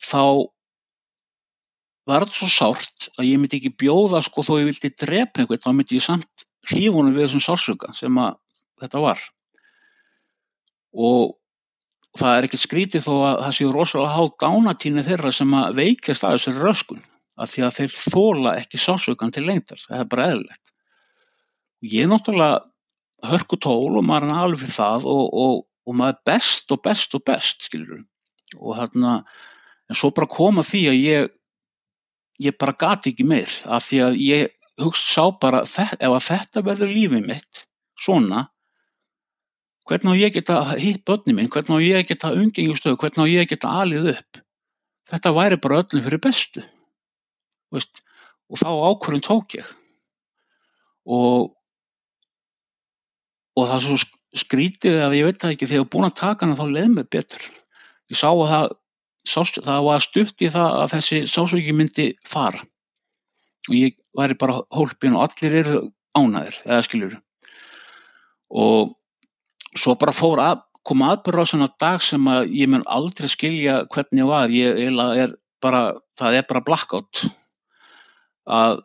þá var þetta svo sárt að ég myndi ekki bjóða sko þó ég vildi drepa einhvern þá myndi ég samt hlífunum við þessum sársöka sem að þetta var. Og það er ekkert skrítið þó að það séu rosalega há gánatíni þeirra sem að veikast að þessari röskun af því að þeir þóla ekki sársökan til lengtar, það er bara eðlilegt. Og ég er náttúrulega hörku tól og maður er alveg það og, og, og maður er best og best og best skilur og hérna en svo bara koma því að ég ég bara gati ekki meir af því að ég hugst sá bara ef að þetta verður lífið mitt svona hvernig á ég geta hitt börnum minn hvernig á ég geta umgengjustöðu hvernig á ég geta alið upp þetta væri bara öllum fyrir bestu Veist? og þá ákvörðum tók ég og og það er svo skrítið að ég veit það ekki þegar ég er búin að taka hana þá leið mér betur ég sá að það sást, það var stutt í það að þessi sásöki myndi fara. Og ég væri bara hólpin og allir eru ánæðir eða skiljur og svo bara fór að koma aðbörra á svona dag sem að ég mun aldrei skilja hvernig ég var. Ég er bara, það er bara blackout. Að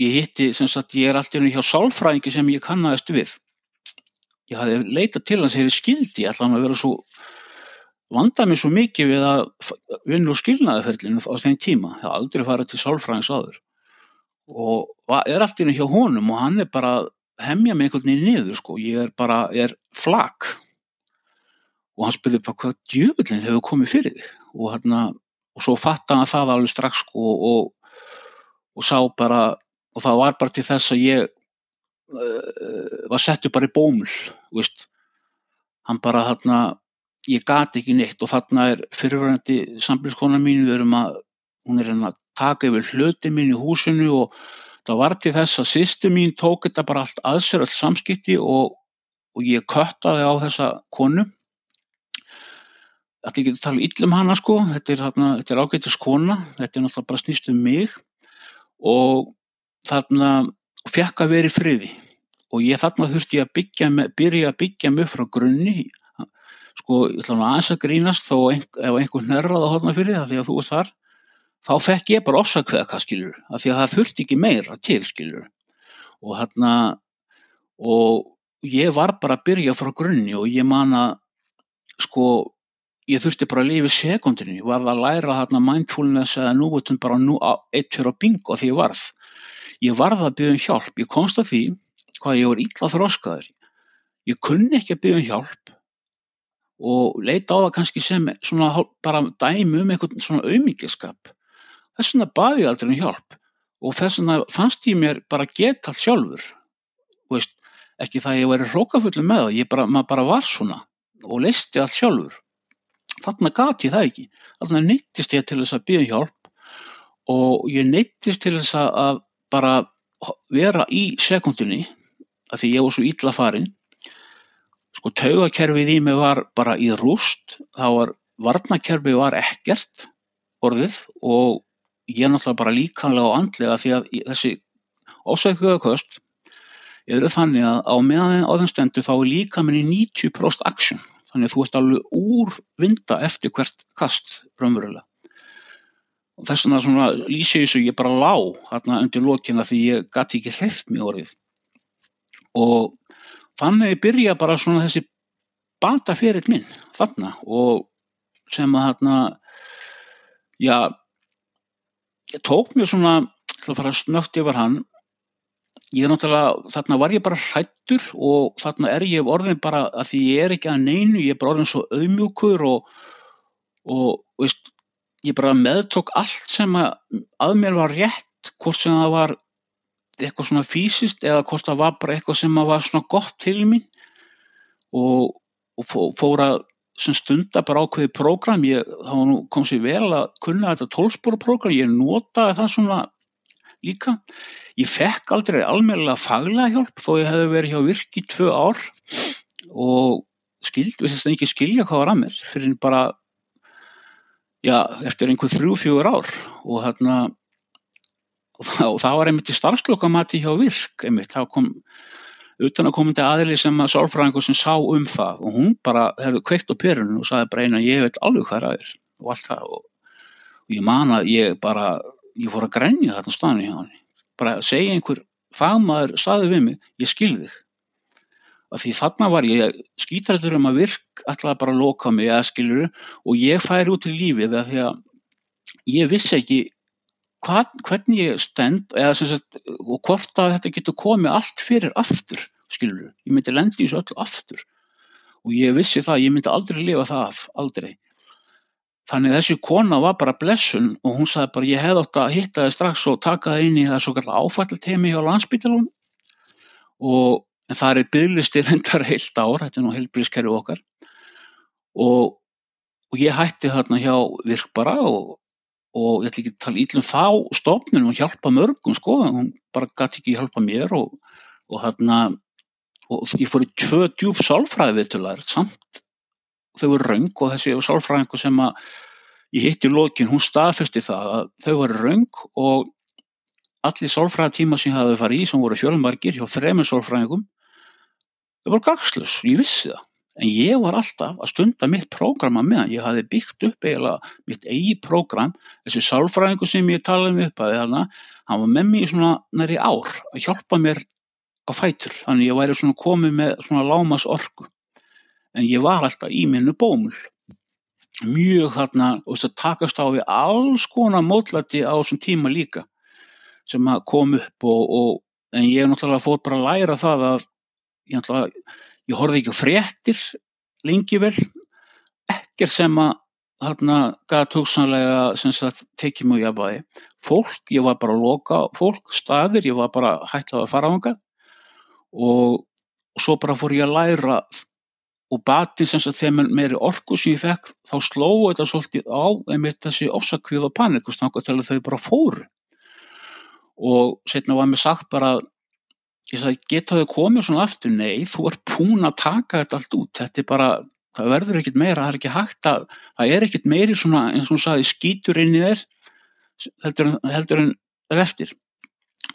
ég hitti, sem sagt, ég er alltaf hjá sálfræðingi sem ég kannast við. Ég hafði leitað til hans hefur skildi, allan að vera svo vandaði mig svo mikið við að vinna úr skilnaðaferlinu á þeim tíma. Það har aldrei farið til sálfræðins áður. Og er allt inn hjá honum og hann er bara hemmja mig einhvern veginn niður sko, ég er bara er flag og hann spurði bara hvað djöfullin hefur komið fyrir þig? Og hérna og svo fatta hann það alveg strax sko og, og sá bara og það var bara til þess að ég uh, var settu bara í bómul veist. Hann bara hérna ég gati ekki neitt og þarna er fyrirverandi sambilskona mín við erum að, hún er að taka yfir hluti mín í húsinu og það var til þess að sýstu mín tók þetta bara allt að sér, allt samskipti og, og ég köttaði á þessa konu. Þetta er ekki að tala yllum hana sko, þetta er, er ágættis kona, þetta er náttúrulega bara snýst um mig. Og þarna fekk að vera í friði. Og ég þarna þurfti að byggja, byrja að byggja mig frá grunni sko, ég ætla að aðeins að grínast þó ein, ef einhvern nörrað að horna fyrir það því að þú ert þar, þá fekk ég bara orsakveða, skilur, af því að það þurfti ekki meira til, skilur og hérna og ég var bara að byrja frá grunni og ég man að sko, ég þurfti bara að lifa í sekundinu, ég var að læra hérna mindfulness eða núvutun bara nú eitt fyrir að bingo því ég varð. Ég varð að byggja um hjálp, ég komst að því hvað ég var illa þróskaður ég kunni ekki að byggja um hjálp og leita á það kannski sem svona bara dæmi um einhvern svona auðmíkjaskap þess vegna baði ég aldrei um hjálp og þess vegna fannst ég mér bara geta allt sjálfur. Veist, ekki það ég væri hrókafullin með það bara, maður bara var svona og leisti allt sjálfur. Þarna gati ég það ekki. Þarna neyttist ég til þess að byggja um hjálp og ég neyttist til þess að bara vera í sekundinni að því ég var svo ítla farin sko taugakerfið í mig var bara í rúst, þá var varnakerfið var ekkert orðið. Og ég náttúrulega bara líkanlega og andlega því að þessi ósækuða kost eru þannig að á meðan á þeim stendu þá er líka minni 90% action. Þannig að þú ert alveg úr vinda eftir hvert kast raunverulega. Og þess vegna svona lýsi þessu ég bara lá hérna undir lókina því ég gæti ekki hreift mjög orðið. Og þannig byrja bara svona þessi bata fyrir minn þarna og sem að þarna já, ég tók mér svona til að fara snögt yfir hann. Ég er náttúrulega, þarna var ég bara hrættur og þarna er ég orðin bara að því ég er ekki að neinu, ég er bara orðin svo auðmjúkur og, og veist, ég bara meðtók allt sem að, að mér var rétt, hvort sem það var eitthvað svona fysiskt eða hvort það var bara eitthvað sem var svona gott til mín og, og fór að sem stunda bara ákveði prógram, þá kom sér vel að kunna þetta tólspóra prógram, ég notaði það svona líka. Ég fekk aldrei almeinlega faglega hjálp þó ég hefði verið hjá virk í tvö ár og skild, við sérst ekki skilja hvað var að mér fyrir bara, já, eftir einhver þrjú, fjögur ár. Og þarna og það, það var einmitt í starfslokamati hjá virk einmitt, það kom utan að komandi aðili sem að sálfræðingur sem sá um það og hún bara hefði kveikt á perunum og saði bara eina ég veit alveg hvað er aðeins og allt það og, og ég man að ég bara ég fór að grenja þarna stani hjá hann bara að segja einhver fagmaður saði við mig, ég skilði af því þarna var ég skítrættur um að virk alltaf bara að loka mig að skiluru og ég færi út í lífið af því að ég vissi ekki hvað, hvernig ég stend sagt og hvort að þetta getur komið allt fyrir aftur skilur, ég myndi lendi þessu öllu aftur. Og ég vissi það, ég myndi aldrei lifa það af, aldrei. Þannig þessi kona var bara blessun og hún sagði bara ég hef átt að hitta það strax og taka það inn í það svo kallar áfælltemi hjá landsbytalun og það er bygglistir hendar heilt ár, þetta er nú heilbrískerfi okkar. Og, og ég hætti þarna hjá virk bara og og ég ætla ekki að tala ítlum þá stofnun og hjálpa mörgum sko, hún bara gæti ekki hjálpa mér og, og hérna og ég fór í tvö djúb sálfræði viðtölar samt þau voru raung og þessi sálfræðingu sem að ég hitti í lokin, hún staðfesti það að þau voru raung og allir sálfræði tíma sem ég hafði farið í sem voru fjölmargir hjá þremur sálfræðingum þau voru gagslus, ég vissi það en ég var alltaf að stunda mitt prógrama meðan. Ég hafi byggt upp eiginlega mitt eigi prógram. Þessi sálfræðingu sem ég talaði um upp að þarna, hann var með mér svona næri ár að hjálpa mér á fætur, þannig ég væri svona komið með svona lámas orku en ég var alltaf í minnu bómul. Mjög þarna og þess að takast á við alls konar mótlæti á þessum tíma líka sem að kom upp og, og en ég náttúrulega fór bara að læra það að ég náttúrulega ég horfði ekki fréttir lengi vel. Ekkert sem að þarna gæti hugsanlega sem sagt tekið mjög jafnvægi. Fólk, ég var bara að loka fólk, staðir, ég var bara hættið að fara á hanga og, og svo bara fór ég að læra og bati sem sagt þegar meiri orku sem ég fekk þá slóðu þetta svolítið á einmitt þessi ofsakvið og panikust til að þau bara fóru. Og setna var mér sagt bara að ég sagði, geta þau komið svona aftur? Nei, þú ert pún að taka þetta allt út, þetta er bara, það verður ekkit meira, það er ekki hægt að, það er ekkit meiri svona, eins og hún sagði, skítur inn í þér, heldur, heldur en eftir.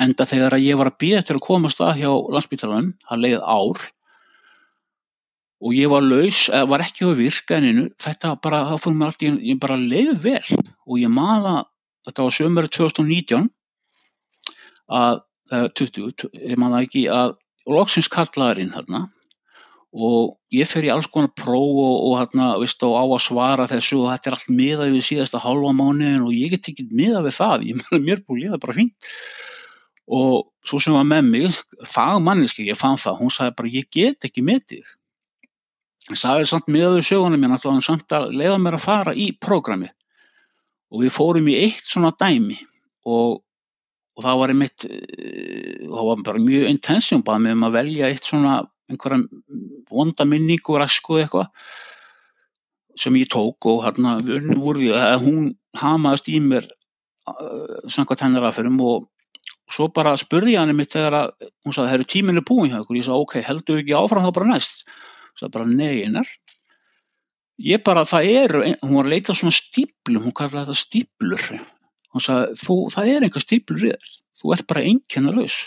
Enda þegar að ég var að býða til að komast að hjá landsbytalanum, það leiði ár og ég var laus, var ekki á virkaðinu, þetta bara, það fór mér alltaf, ég bara leiði vel og ég maða, þetta var sömur 2019 að 20, ég man það ekki að loksins kallaðurinn þarna og ég fer í alls konar próf og, og hérna, veist, á að svara þessu og þetta er allt miðað við síðasta halva mánuðin og ég get ekki miðað við það, ég meðan mér búið líða bara fínt. Og svo sem var með mig, fagmanniski, ég fann það, hún sagði bara ég get ekki með þig. Ég sagði samt miðað við sögunum ég náttúrulega samt að leiða mér að fara í prógrami og við fórum í eitt svona dæmi og og það var einmitt eh, það var bara mjög intensjum bara með um að velja eitt svona einhverja vonda minningu rasku eitthvað sem ég tók og hérna voru hún hamaðast í mér uh, samkvæmt hennar aðferðum og svo bara spurði ég hann einmitt þegar að hún sagði, það eru tíminni búin hjá ykkur. Ég sagði, ok, heldur ekki áfram þá bara næst. Það sagði bara, nei, einar. Ég bara, það eru hún var að leita svona stíplum, hún kallaði þetta stíplur hann sagði, þú, það er einhver stíplur í þér, þú ert bara einnkjörna laus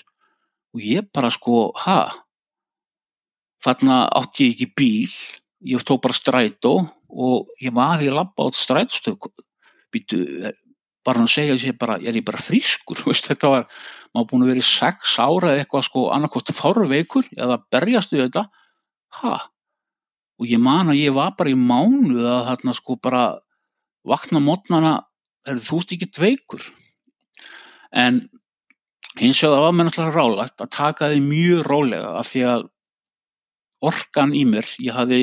og ég bara sko, ha? Þarna átti ég ekki bíl ég tók bara strætó og ég var í labba átt strætstök býtu, bara hann segja sér bara, ég er bara frískur? Veist, þetta var, maður búin að vera í sex ára eða eitthvað sko annarkvárt fárveikur eða berjast við þetta. Ha, og ég man að ég var bara í mánu að þarna sko bara vakna mótnana er, þú ert ekki dveikur. En hins vegar var mér náttúrulega rálagt að taka því mjög rólega af því að orkan í mér, ég hafði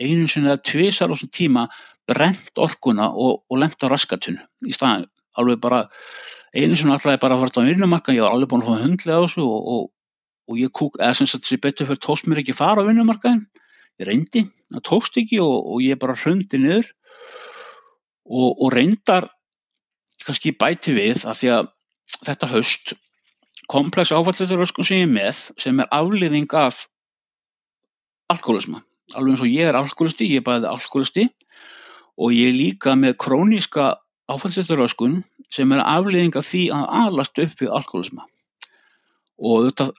einu sinni eða tvisar á þessum tíma brent orkuna og, og lengt á raskatun í staðan, alveg bara einu sinni alltaf ég bara að fara á vinnumarka ég var alveg búin að fá hundlega á þessu og, og, og ég kúk, eða sem sagt þessi betur fyrir tóst mér ekki fara á vinnumarkaðin ég reyndi, það tókst ekki og ég bara hrundi niður. Og reyndar kannski bæti við að því að þetta haust komplex áfalleturöskun sem ég er með sem er afliðing af alkoholisma alveg eins og ég er alkoholisti, ég er bæðið alkoholisti og ég er líka með króníska áfallsetturöskun sem er afliðing af því að alast upp við alkoholisma og þetta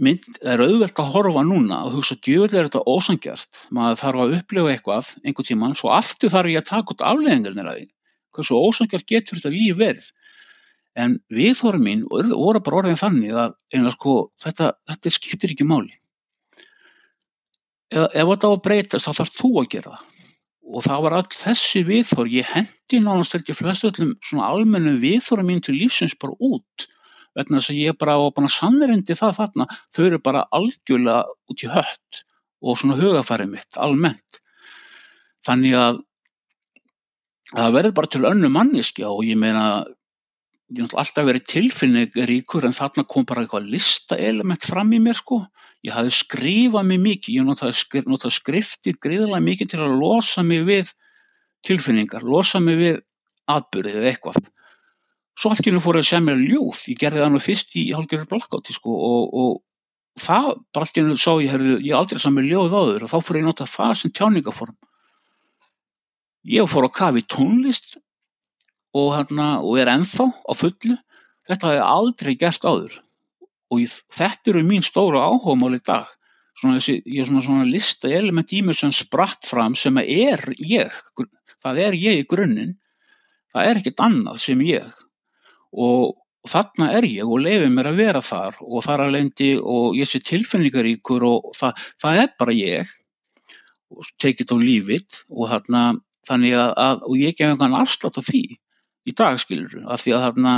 mynd er auðvelt að horfa núna og hugsa djövel er þetta ósangjart maður þarf að upplifa eitthvað einhvern tíman svo aftur þarf ég að taka út afliðingarnir að því hversu ósangjart getur þetta líf verið? En viðhórum mín voru bara orðin þannig að sko, þetta, þetta skiptir ekki máli. Ef, ef þetta á að breytast þá þarf þú að gera það. Og það var all þessi viðhór ég hendi nánast held ég flest öllum svona almennu viðhórum mín til lífsins bara út. Vegna þess að ég bara var bara samverindi það þarna. Þau eru bara algjörlega út í hött og svona hugafærið mitt almennt. Þannig að það verður bara til önnu manniski og ég meina ég náttúrulega alltaf verið tilfinningaríkur en þarna kom bara eitthvað listaelement fram í mér sko. Ég hafði skrifað mig mikið, ég notaði, skrif, notaði skriftir gríðarlega mikið til að losa mig við tilfinningar, losa mig við atbyrðið eða eitthvað. Svo allt í hennu fór ég að segja mér ljóð, ég gerði það nú fyrst í hálfgjörður blakkátti sko og, og það bara allt í hennu sá ég, herði, ég aldrei sað mér ljóð áður og þá fór ég nota það sem tjáningaform. Ég fór að kafi tónlist og, hana, og er enþá á fullu. Þetta hefur aldrei gert áður. Og ég, þetta eru mín stóra áhugamál í dag. Svona ég er svona, svona lista element í mig sem spratt fram sem er ég. Það er ég í grunninn. Það er ekkert annað sem ég. Og, og þarna er ég og lefið mér að vera þar og þar að lendi og ég sé tilfinningaríkur og það, það er bara ég. Og tekið á lífið og þarna þannig að, að og ég gef einhvern afslátt á því í dag skilur af því að þarna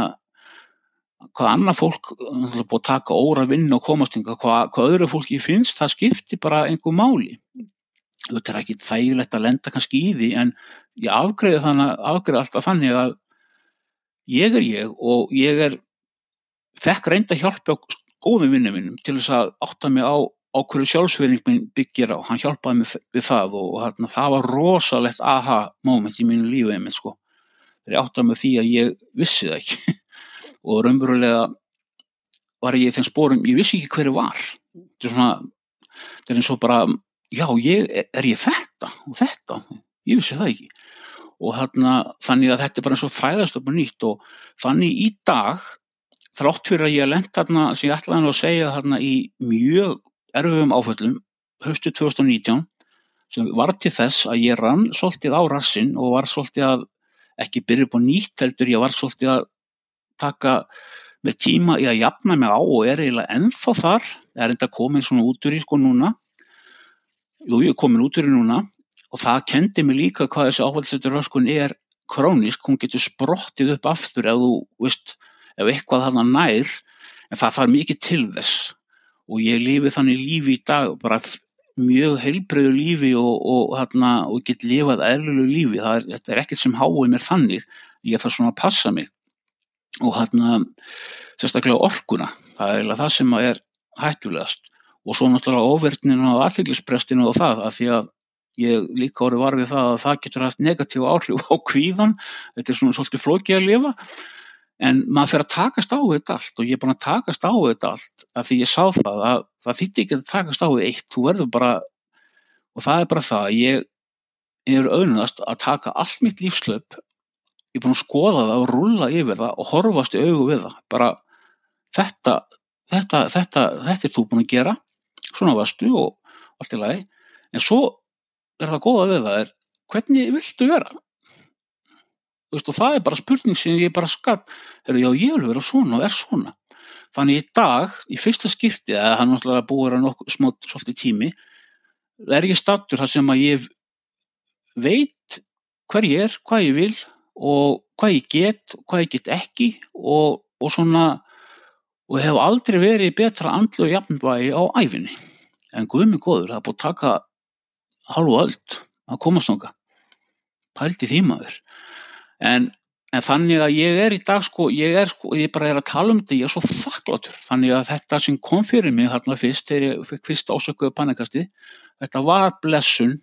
hvað annað fólk búið að taka óra vinn og komast yngar, hvað, hvað öðru fólki finnst, það skiptir bara einhver máli. Þetta er ekki þægilegt að lenda kannski í því en ég afgreði þannig afgreði alltaf þannig að ég er ég og ég er þekk reynda hjálpa góðum vinnum minnum til þess að átta mig á, hverju sjálfsverðing minn byggir á, hann hjálpaði mig við það og, og hérna, það var rosalegt aha moment í mínu lífi einmitt sko. Þegar ég átti að með því að ég vissi það ekki. Og raunverulega var ég í þeim spórum, ég vissi ekki hverju var. Þetta er svona þetta er eins og bara, já, ég, er ég þetta og þetta, ég vissi það ekki. Og þarna, þannig að þetta er bara eins og fæðast upp og nýtt og þannig í dag þrátt fyrir að ég lend þarna sem ég ætlaði að segja þarna í mjög erfum áföllum höstu 2019 sem var til þess að ég rann svolítið á rassin og var svolítið að ekki byrja upp á nýtt heldur ég var svolítið að taka með tíma í að jafna mig á og er eiginlega ennþá þar. Er enda komin svona út úr í sko núna. Jú ég er komin út úr í núna og það kendi mig líka hvað þessi áfælsetur röskun er krónisk, hún getur sprottið upp aftur ef þú veist ef eitthvað þarna nær en það þarf mikið til þess og ég lifi þannig lífi í dag bara mjög heilbreyðu lífi og, og, hérna, og get lifað eðlulegu lífi, er, þetta er ekkert sem háið mér þannig, ég þarf svona að passa mig. Og hérna sérstaklega orkuna, það er það sem er hættulegast. Og svo náttúrulega ofverðninu og allir og það að því að ég líka orði var við það að það getur haft negatív áhrif á kvíðan, þetta er svona svolítið flókið að lifa en maður fyrir að takast á þetta allt og ég er búin að takast á þetta allt af því ég sá það að það þýtti ekki að takast á þetta eitt, þú verður bara og það er bara það að ég er auðvunast að taka allt mitt lífslöp ég er búin að skoða það og rulla yfir það og horfast í augu við það. Bara þetta þetta, þetta, þetta er þú búin að gera svona varstu og allt í lagi. En svo er það góða við það er hvernig viltu vera veist, og það er bara spurning sem ég bara skatt já ég vil vera svona og er svona. Þannig í dag, í fyrsta skipti eða hann náttúrulega búið að nokkuð smátt svolítið tími, það er ekki stattur þar sem að ég veit hver ég er, hvað ég vil og hvað ég get og hvað ég get ekki og, og svona og hef aldrei verið betra andlu og jafnvægi á æfinni en guðmi góður, það er búið að taka halvu öll að komast noga pældi því maður en, en þannig að ég er í dag sko, ég er sko, ég bara er að tala um þetta ég er svo þakkláttur, þannig að þetta sem kom fyrir mig þarna fyrst, þegar ég fikk fyrst ásökuðu pannekasti, þetta var blessun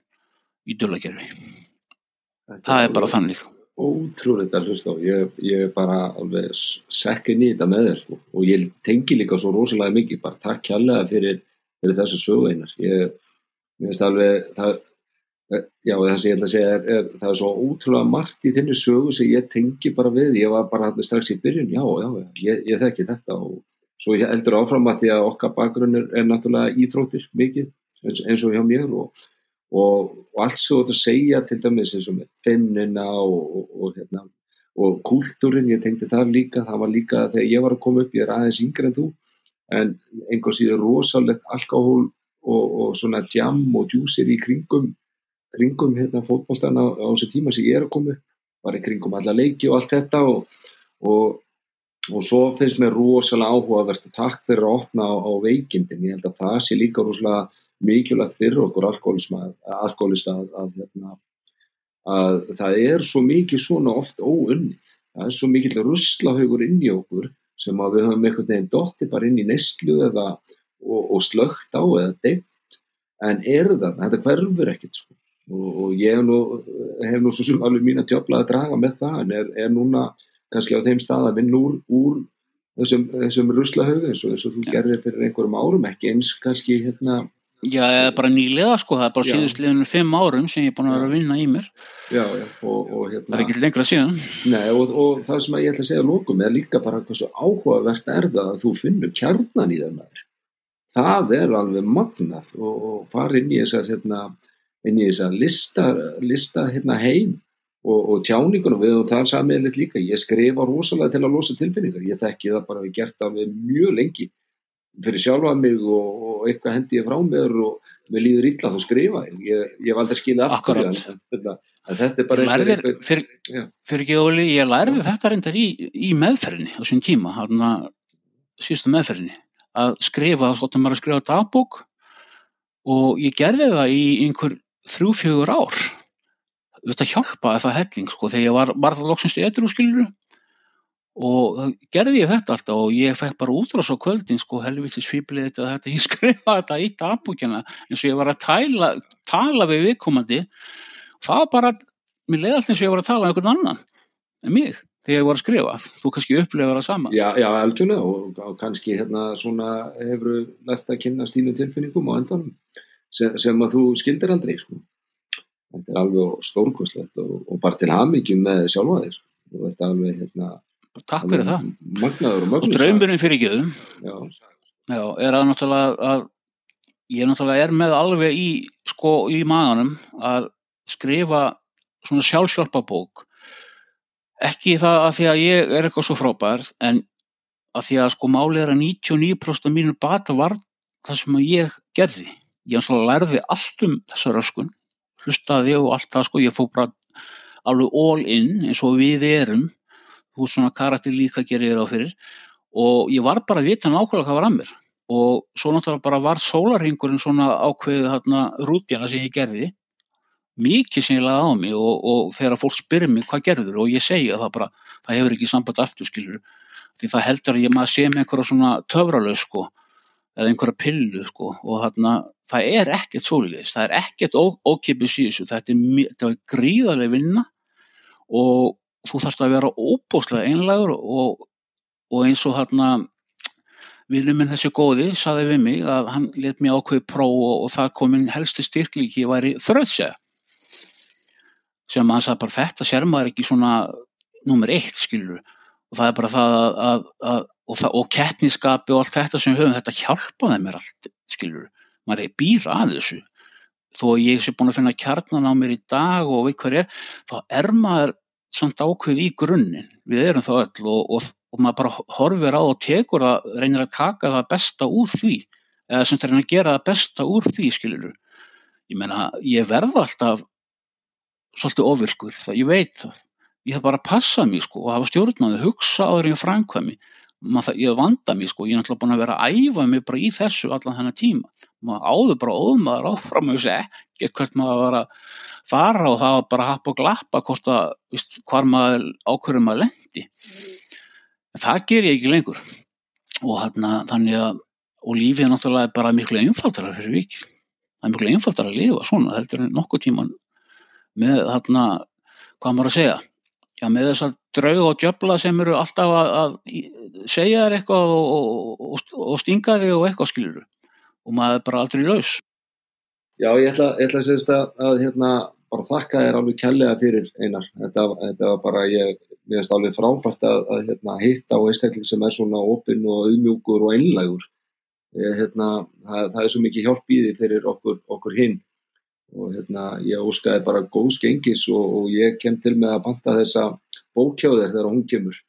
í dulagerfi það er bara þannig ótrúlega að hlusta á. Ég, ég er bara alveg sekkin í þetta með þér sko. og ég tengi líka svo rosalega mikið bara takk kjærlega fyrir, fyrir þessu sögu einar. Ég finnst alveg það, já það sem ég ætla að segja er, er það er svo ótrúlega margt í þinni sögu sem ég tengi bara við, ég var bara hann strax í byrjun, já já, ég, ég þekki þetta og svo ég heldur áfram að því að okkar bakgrunn er, náttúrulega íþróttir mikið eins, eins og hjá mér og og, og allt svo að segja til dæmis eins og með finnina og, og, hérna, og kúltúrin, ég tengdi það líka, það var líka þegar ég var að koma upp, ég er aðeins yngre en þú, en einhvers síður rosalegt alkohól og svona jam og djúsir í kringum, kringum hérna fótballtana á þessu tíma sem ég er að koma upp, var í kringum alla leiki og allt þetta og svo finnst mér rosalega áhugavert að takk fyrir að opna á, á veikindin, ég held að það sé líka rosalega mikilvægt fyrir okkur alkoholista að, að, hérna, að það er svo mikið svona oft óunnið. Það er svo mikið russlahaugur inn í okkur sem að við höfum einhvern veginn dotti bara inn í neistlu eða og, og slögt á eða deimt en er það, þetta hverfur ekkert sko. Og, og ég hef nú, hef nú svo sem alveg mín að tjöfla að draga með það en er, er núna kannski á þeim stað að vinna úr, úr þessum, þessum russlahaugu eins og þess að þú gerðir fyrir einhverjum árum ekki eins kannski hérna Já, eða bara nýlega sko, það er bara síðustliðinu fimm árum sem ég er búin að vera að vinna í mér. Já, já, og, og hérna... Það er ekki lengra síðan. Nei, og, og það sem ég ætla að segja lókum er líka bara hvað svo áhugavert er það að þú finnur kjarnan í þeim aður. Það er alveg magnað og, og fara inn í þessar, hérna, inn í þessar lista, lista hérna heim og tjáningunum. Við og það er samiðilegt líka. Ég skrifa rosalega til að losa tilfinningar. Ég þekki það bara að við gert af mjög lengi. Fyrir sjálfa mig og, og eitthvað hendi ég frá mér og mér líður illa þá skrifa ég, ég valdi að skilja aftur en, en, en þetta er bara lærðir, eitthvað, fyrir, fyrir ekki óli, ég lærði þetta reyndar í, í meðferðinni á sín tíma hana, síðustu meðferðinni að skrifa, þá skottum maður að skrifa dagbók og ég gerði það í einhver þrjú-fjögur ár. Þetta hjálpaði það helling sko, þegar ég var, var það loksins í etru skiluru og gerði ég þetta alltaf og ég fekk bara útrás á kvöldin sko helviti sviplið þetta, þetta ég skrifa þetta í dagbúkjana eins og ég var að tæla, tala við viðkomandi. Það bara, mér leiði alltaf eins og ég var að tala um einhvern annan en mig þegar ég var að skrifa, þú kannski upplifur það sama. Já, já, algjörlega og, og kannski hérna svona hefur lært að kynna stílu tilfinningum á endanum sem, sem að þú skildir aldrei sko þetta er alveg stórkostlegt og, og bara til hafmyggjum með sjálfa þig sko og þetta er alveg hérna Takk fyrir það. Magnaður og. Og draumurinn fyrir göðum. Er að náttúrulega að ég náttúrulega er með alveg í, sko, í maganum að skrifa svona sjálfsjálfabók. Ekki það að því að ég er eitthvað svo frábær en að því að sko málið er að 99% af mínu bata var það sem ég gerði. Ég náttúrulega lærði allt um þessa röskun, hlustaði og allt það sko, ég fóð bara alveg all in eins og við erum. Þú svona karakter líka gerir þér á fyrir. Og ég var bara að vita nákvæmlega hvað var að mér. Og svo náttúrulega bara var sólarhingurinn svona ákveðið hérna rútjana sem ég gerði. Mikið sem ég laði á mig og, og þegar fólk spyrir mig hvað gerður og ég segja það bara, það hefur ekki samband aftur skilur, því það heldur að ég maður sé með einhverja svona töfralög sko eða einhverja pillu sko og þarna það er ekkert svolítið, það er ekkert ókipið síðusu, þetta er, er gríðarlega vinna og þú þarfst að vera óbúslega einlagur og, og eins og hérna vinnuminn þessi góði saði við mig að hann let mér ákveði próf og, og það komin helsti styrklíki væri þröðsja sem hann sagði bara þetta sér maður ekki svona nummer eitt skilur og það er bara það að, að, að og, og keppniskapi og allt þetta sem við höfum þetta hjálpaði mér allt skilur maður er býra að þessu. Þó að ég sé búin að finna kjarnan á mér í dag og veit hvað er þá er maður samt ákveð í grunninn, við erum þá öll og, og, og maður bara horfir á og tekur það, reynir að taka það besta úr því, eða sem reynir að gera það besta úr því, skilur ég menna, ég verða alltaf svolítið ofirkur, það ég veit það. Ég þarf bara að passa mig sko og hafa stjórnaði, hugsa áður en framkvæmi það, ég vanda mig sko, ég er náttúrulega búin að vera að æfa mig bara í þessu allan þennan tíma. Maður áður bara óðmaður áfram og ekkert hvert maður var að fara og það var bara að happa og glappa hvort að, vist, hvar maður ákverðum maður lendi. En það ger ég ekki lengur. Og hérna, þannig að og lífið er náttúrulega bara miklu einfaldara fyrir vikið. Það er miklu einfaldara að lifa svona heldur en nokkuð tíman með þarna, hvað maður að segja? Já, með þess að draug og djöbla sem eru alltaf að, að segja þér eitthvað og, og, og, og stinga þig og eitthvað skilur og maður er bara aldrei laus. Já, ég ætla, ég ætla að segja þetta að hérna, bara þakka þér alveg kjallega fyrir einar, þetta, þetta var bara ég, finnst alveg frábært að, að hérna, hitta á einstakling sem er svona opinn og auðmjúkur og einlægur. Hérna, það, það er svo mikið hjálp í því fyrir okkur, okkur hinn. Og hérna, ég óskaði bara góð skengis og, og ég kem til með að banta þessa bókjáðir þegar hún kemur.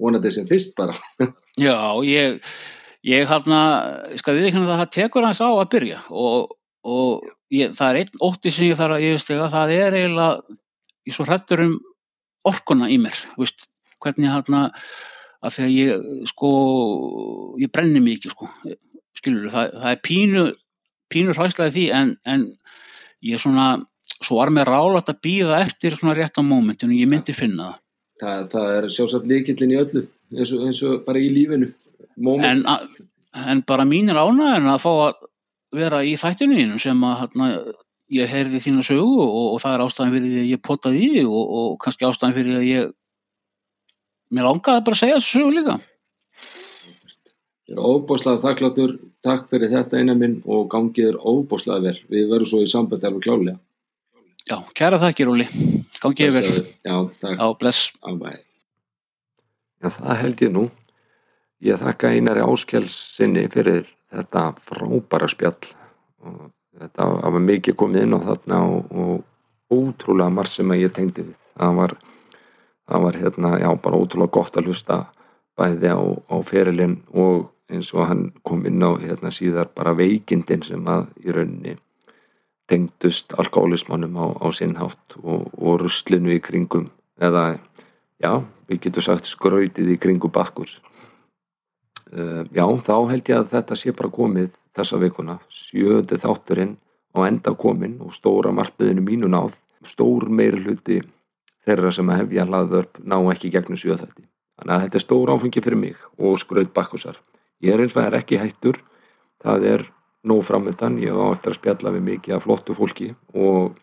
Vonandi sem fyrst bara. Já, ég ég hérna, skal við ekki að það tekur hans á að byrja og, og ég, það er einn ótti sem ég þarf að yfirstega, það er eiginlega ég svo hrættur um orkuna í mér, veist, hvernig hérna að þegar ég sko ég brenni mikið sko skilur, það, það er pínu pínu hræslega því en, en ég er svona, svo var mér rálat að býða eftir svona rétt á mómentinu ég myndi finna það Það, það er sjálfsagt líkillin í öllu eins og, eins og bara í lífinu en, en bara mín er ánægðin að fá að vera í þættinu sem að hérna, ég heyrði þína sögu og, og það er ástæðan fyrir því að ég potaði í og, og kannski ástæðan fyrir því að ég mér ángaði bara að segja þessu sögu líka. Ég er óbúslega þakkláttur takk fyrir þetta eina minn og gangið er óbúslega vel. Við verum svo í sambandi alveg klálega Já, kæra þakkir Óli, gangið vel. Já. Já, bless. Já, það held ég nú. Ég þakka einari áskjáls sinni fyrir þetta frábæra spjall. Og þetta var mikið komið inn á þarna og, og ótrúlega marg sem að ég tengdi við. Það var, það var hérna, já, bara ótrúlega gott að hlusta bæði á, á ferilinn og eins og hann kom inn á hérna síðar bara veikindin sem að í rauninni tengdust alkoholismannum á, á sinnhátt og, og ruslinu í kringum eða, já, við getum sagt skrautið í kringum bakkurs uh, já, þá held ég að þetta sé bara komið þessa vikuna. Sjöði þátturinn á enda komin og stóra margbiðinu mínu náð stór meir hluti þeirra sem að hefja hlaðvörp ná ekki gegnum sjöðætti þannig að þetta er stór áfengi fyrir mig og skraut bakkursar ég er eins og það er ekki hættur. Það er nóg framöndan, ég á eftir að spjalla við mikið af flottu fólki og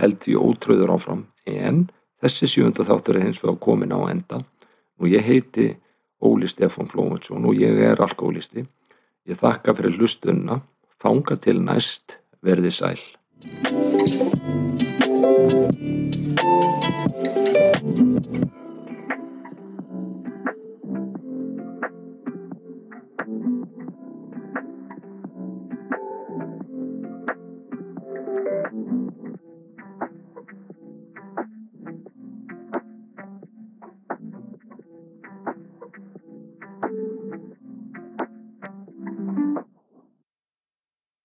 held því ótröður áfram. En þessi sjönda þáttur er hins vegar komin á enda. Og ég heiti Óli Stefán Flómansson og ég er alkoholisti ég þakka fyrir hlustunna þanga til næst. Verði sæl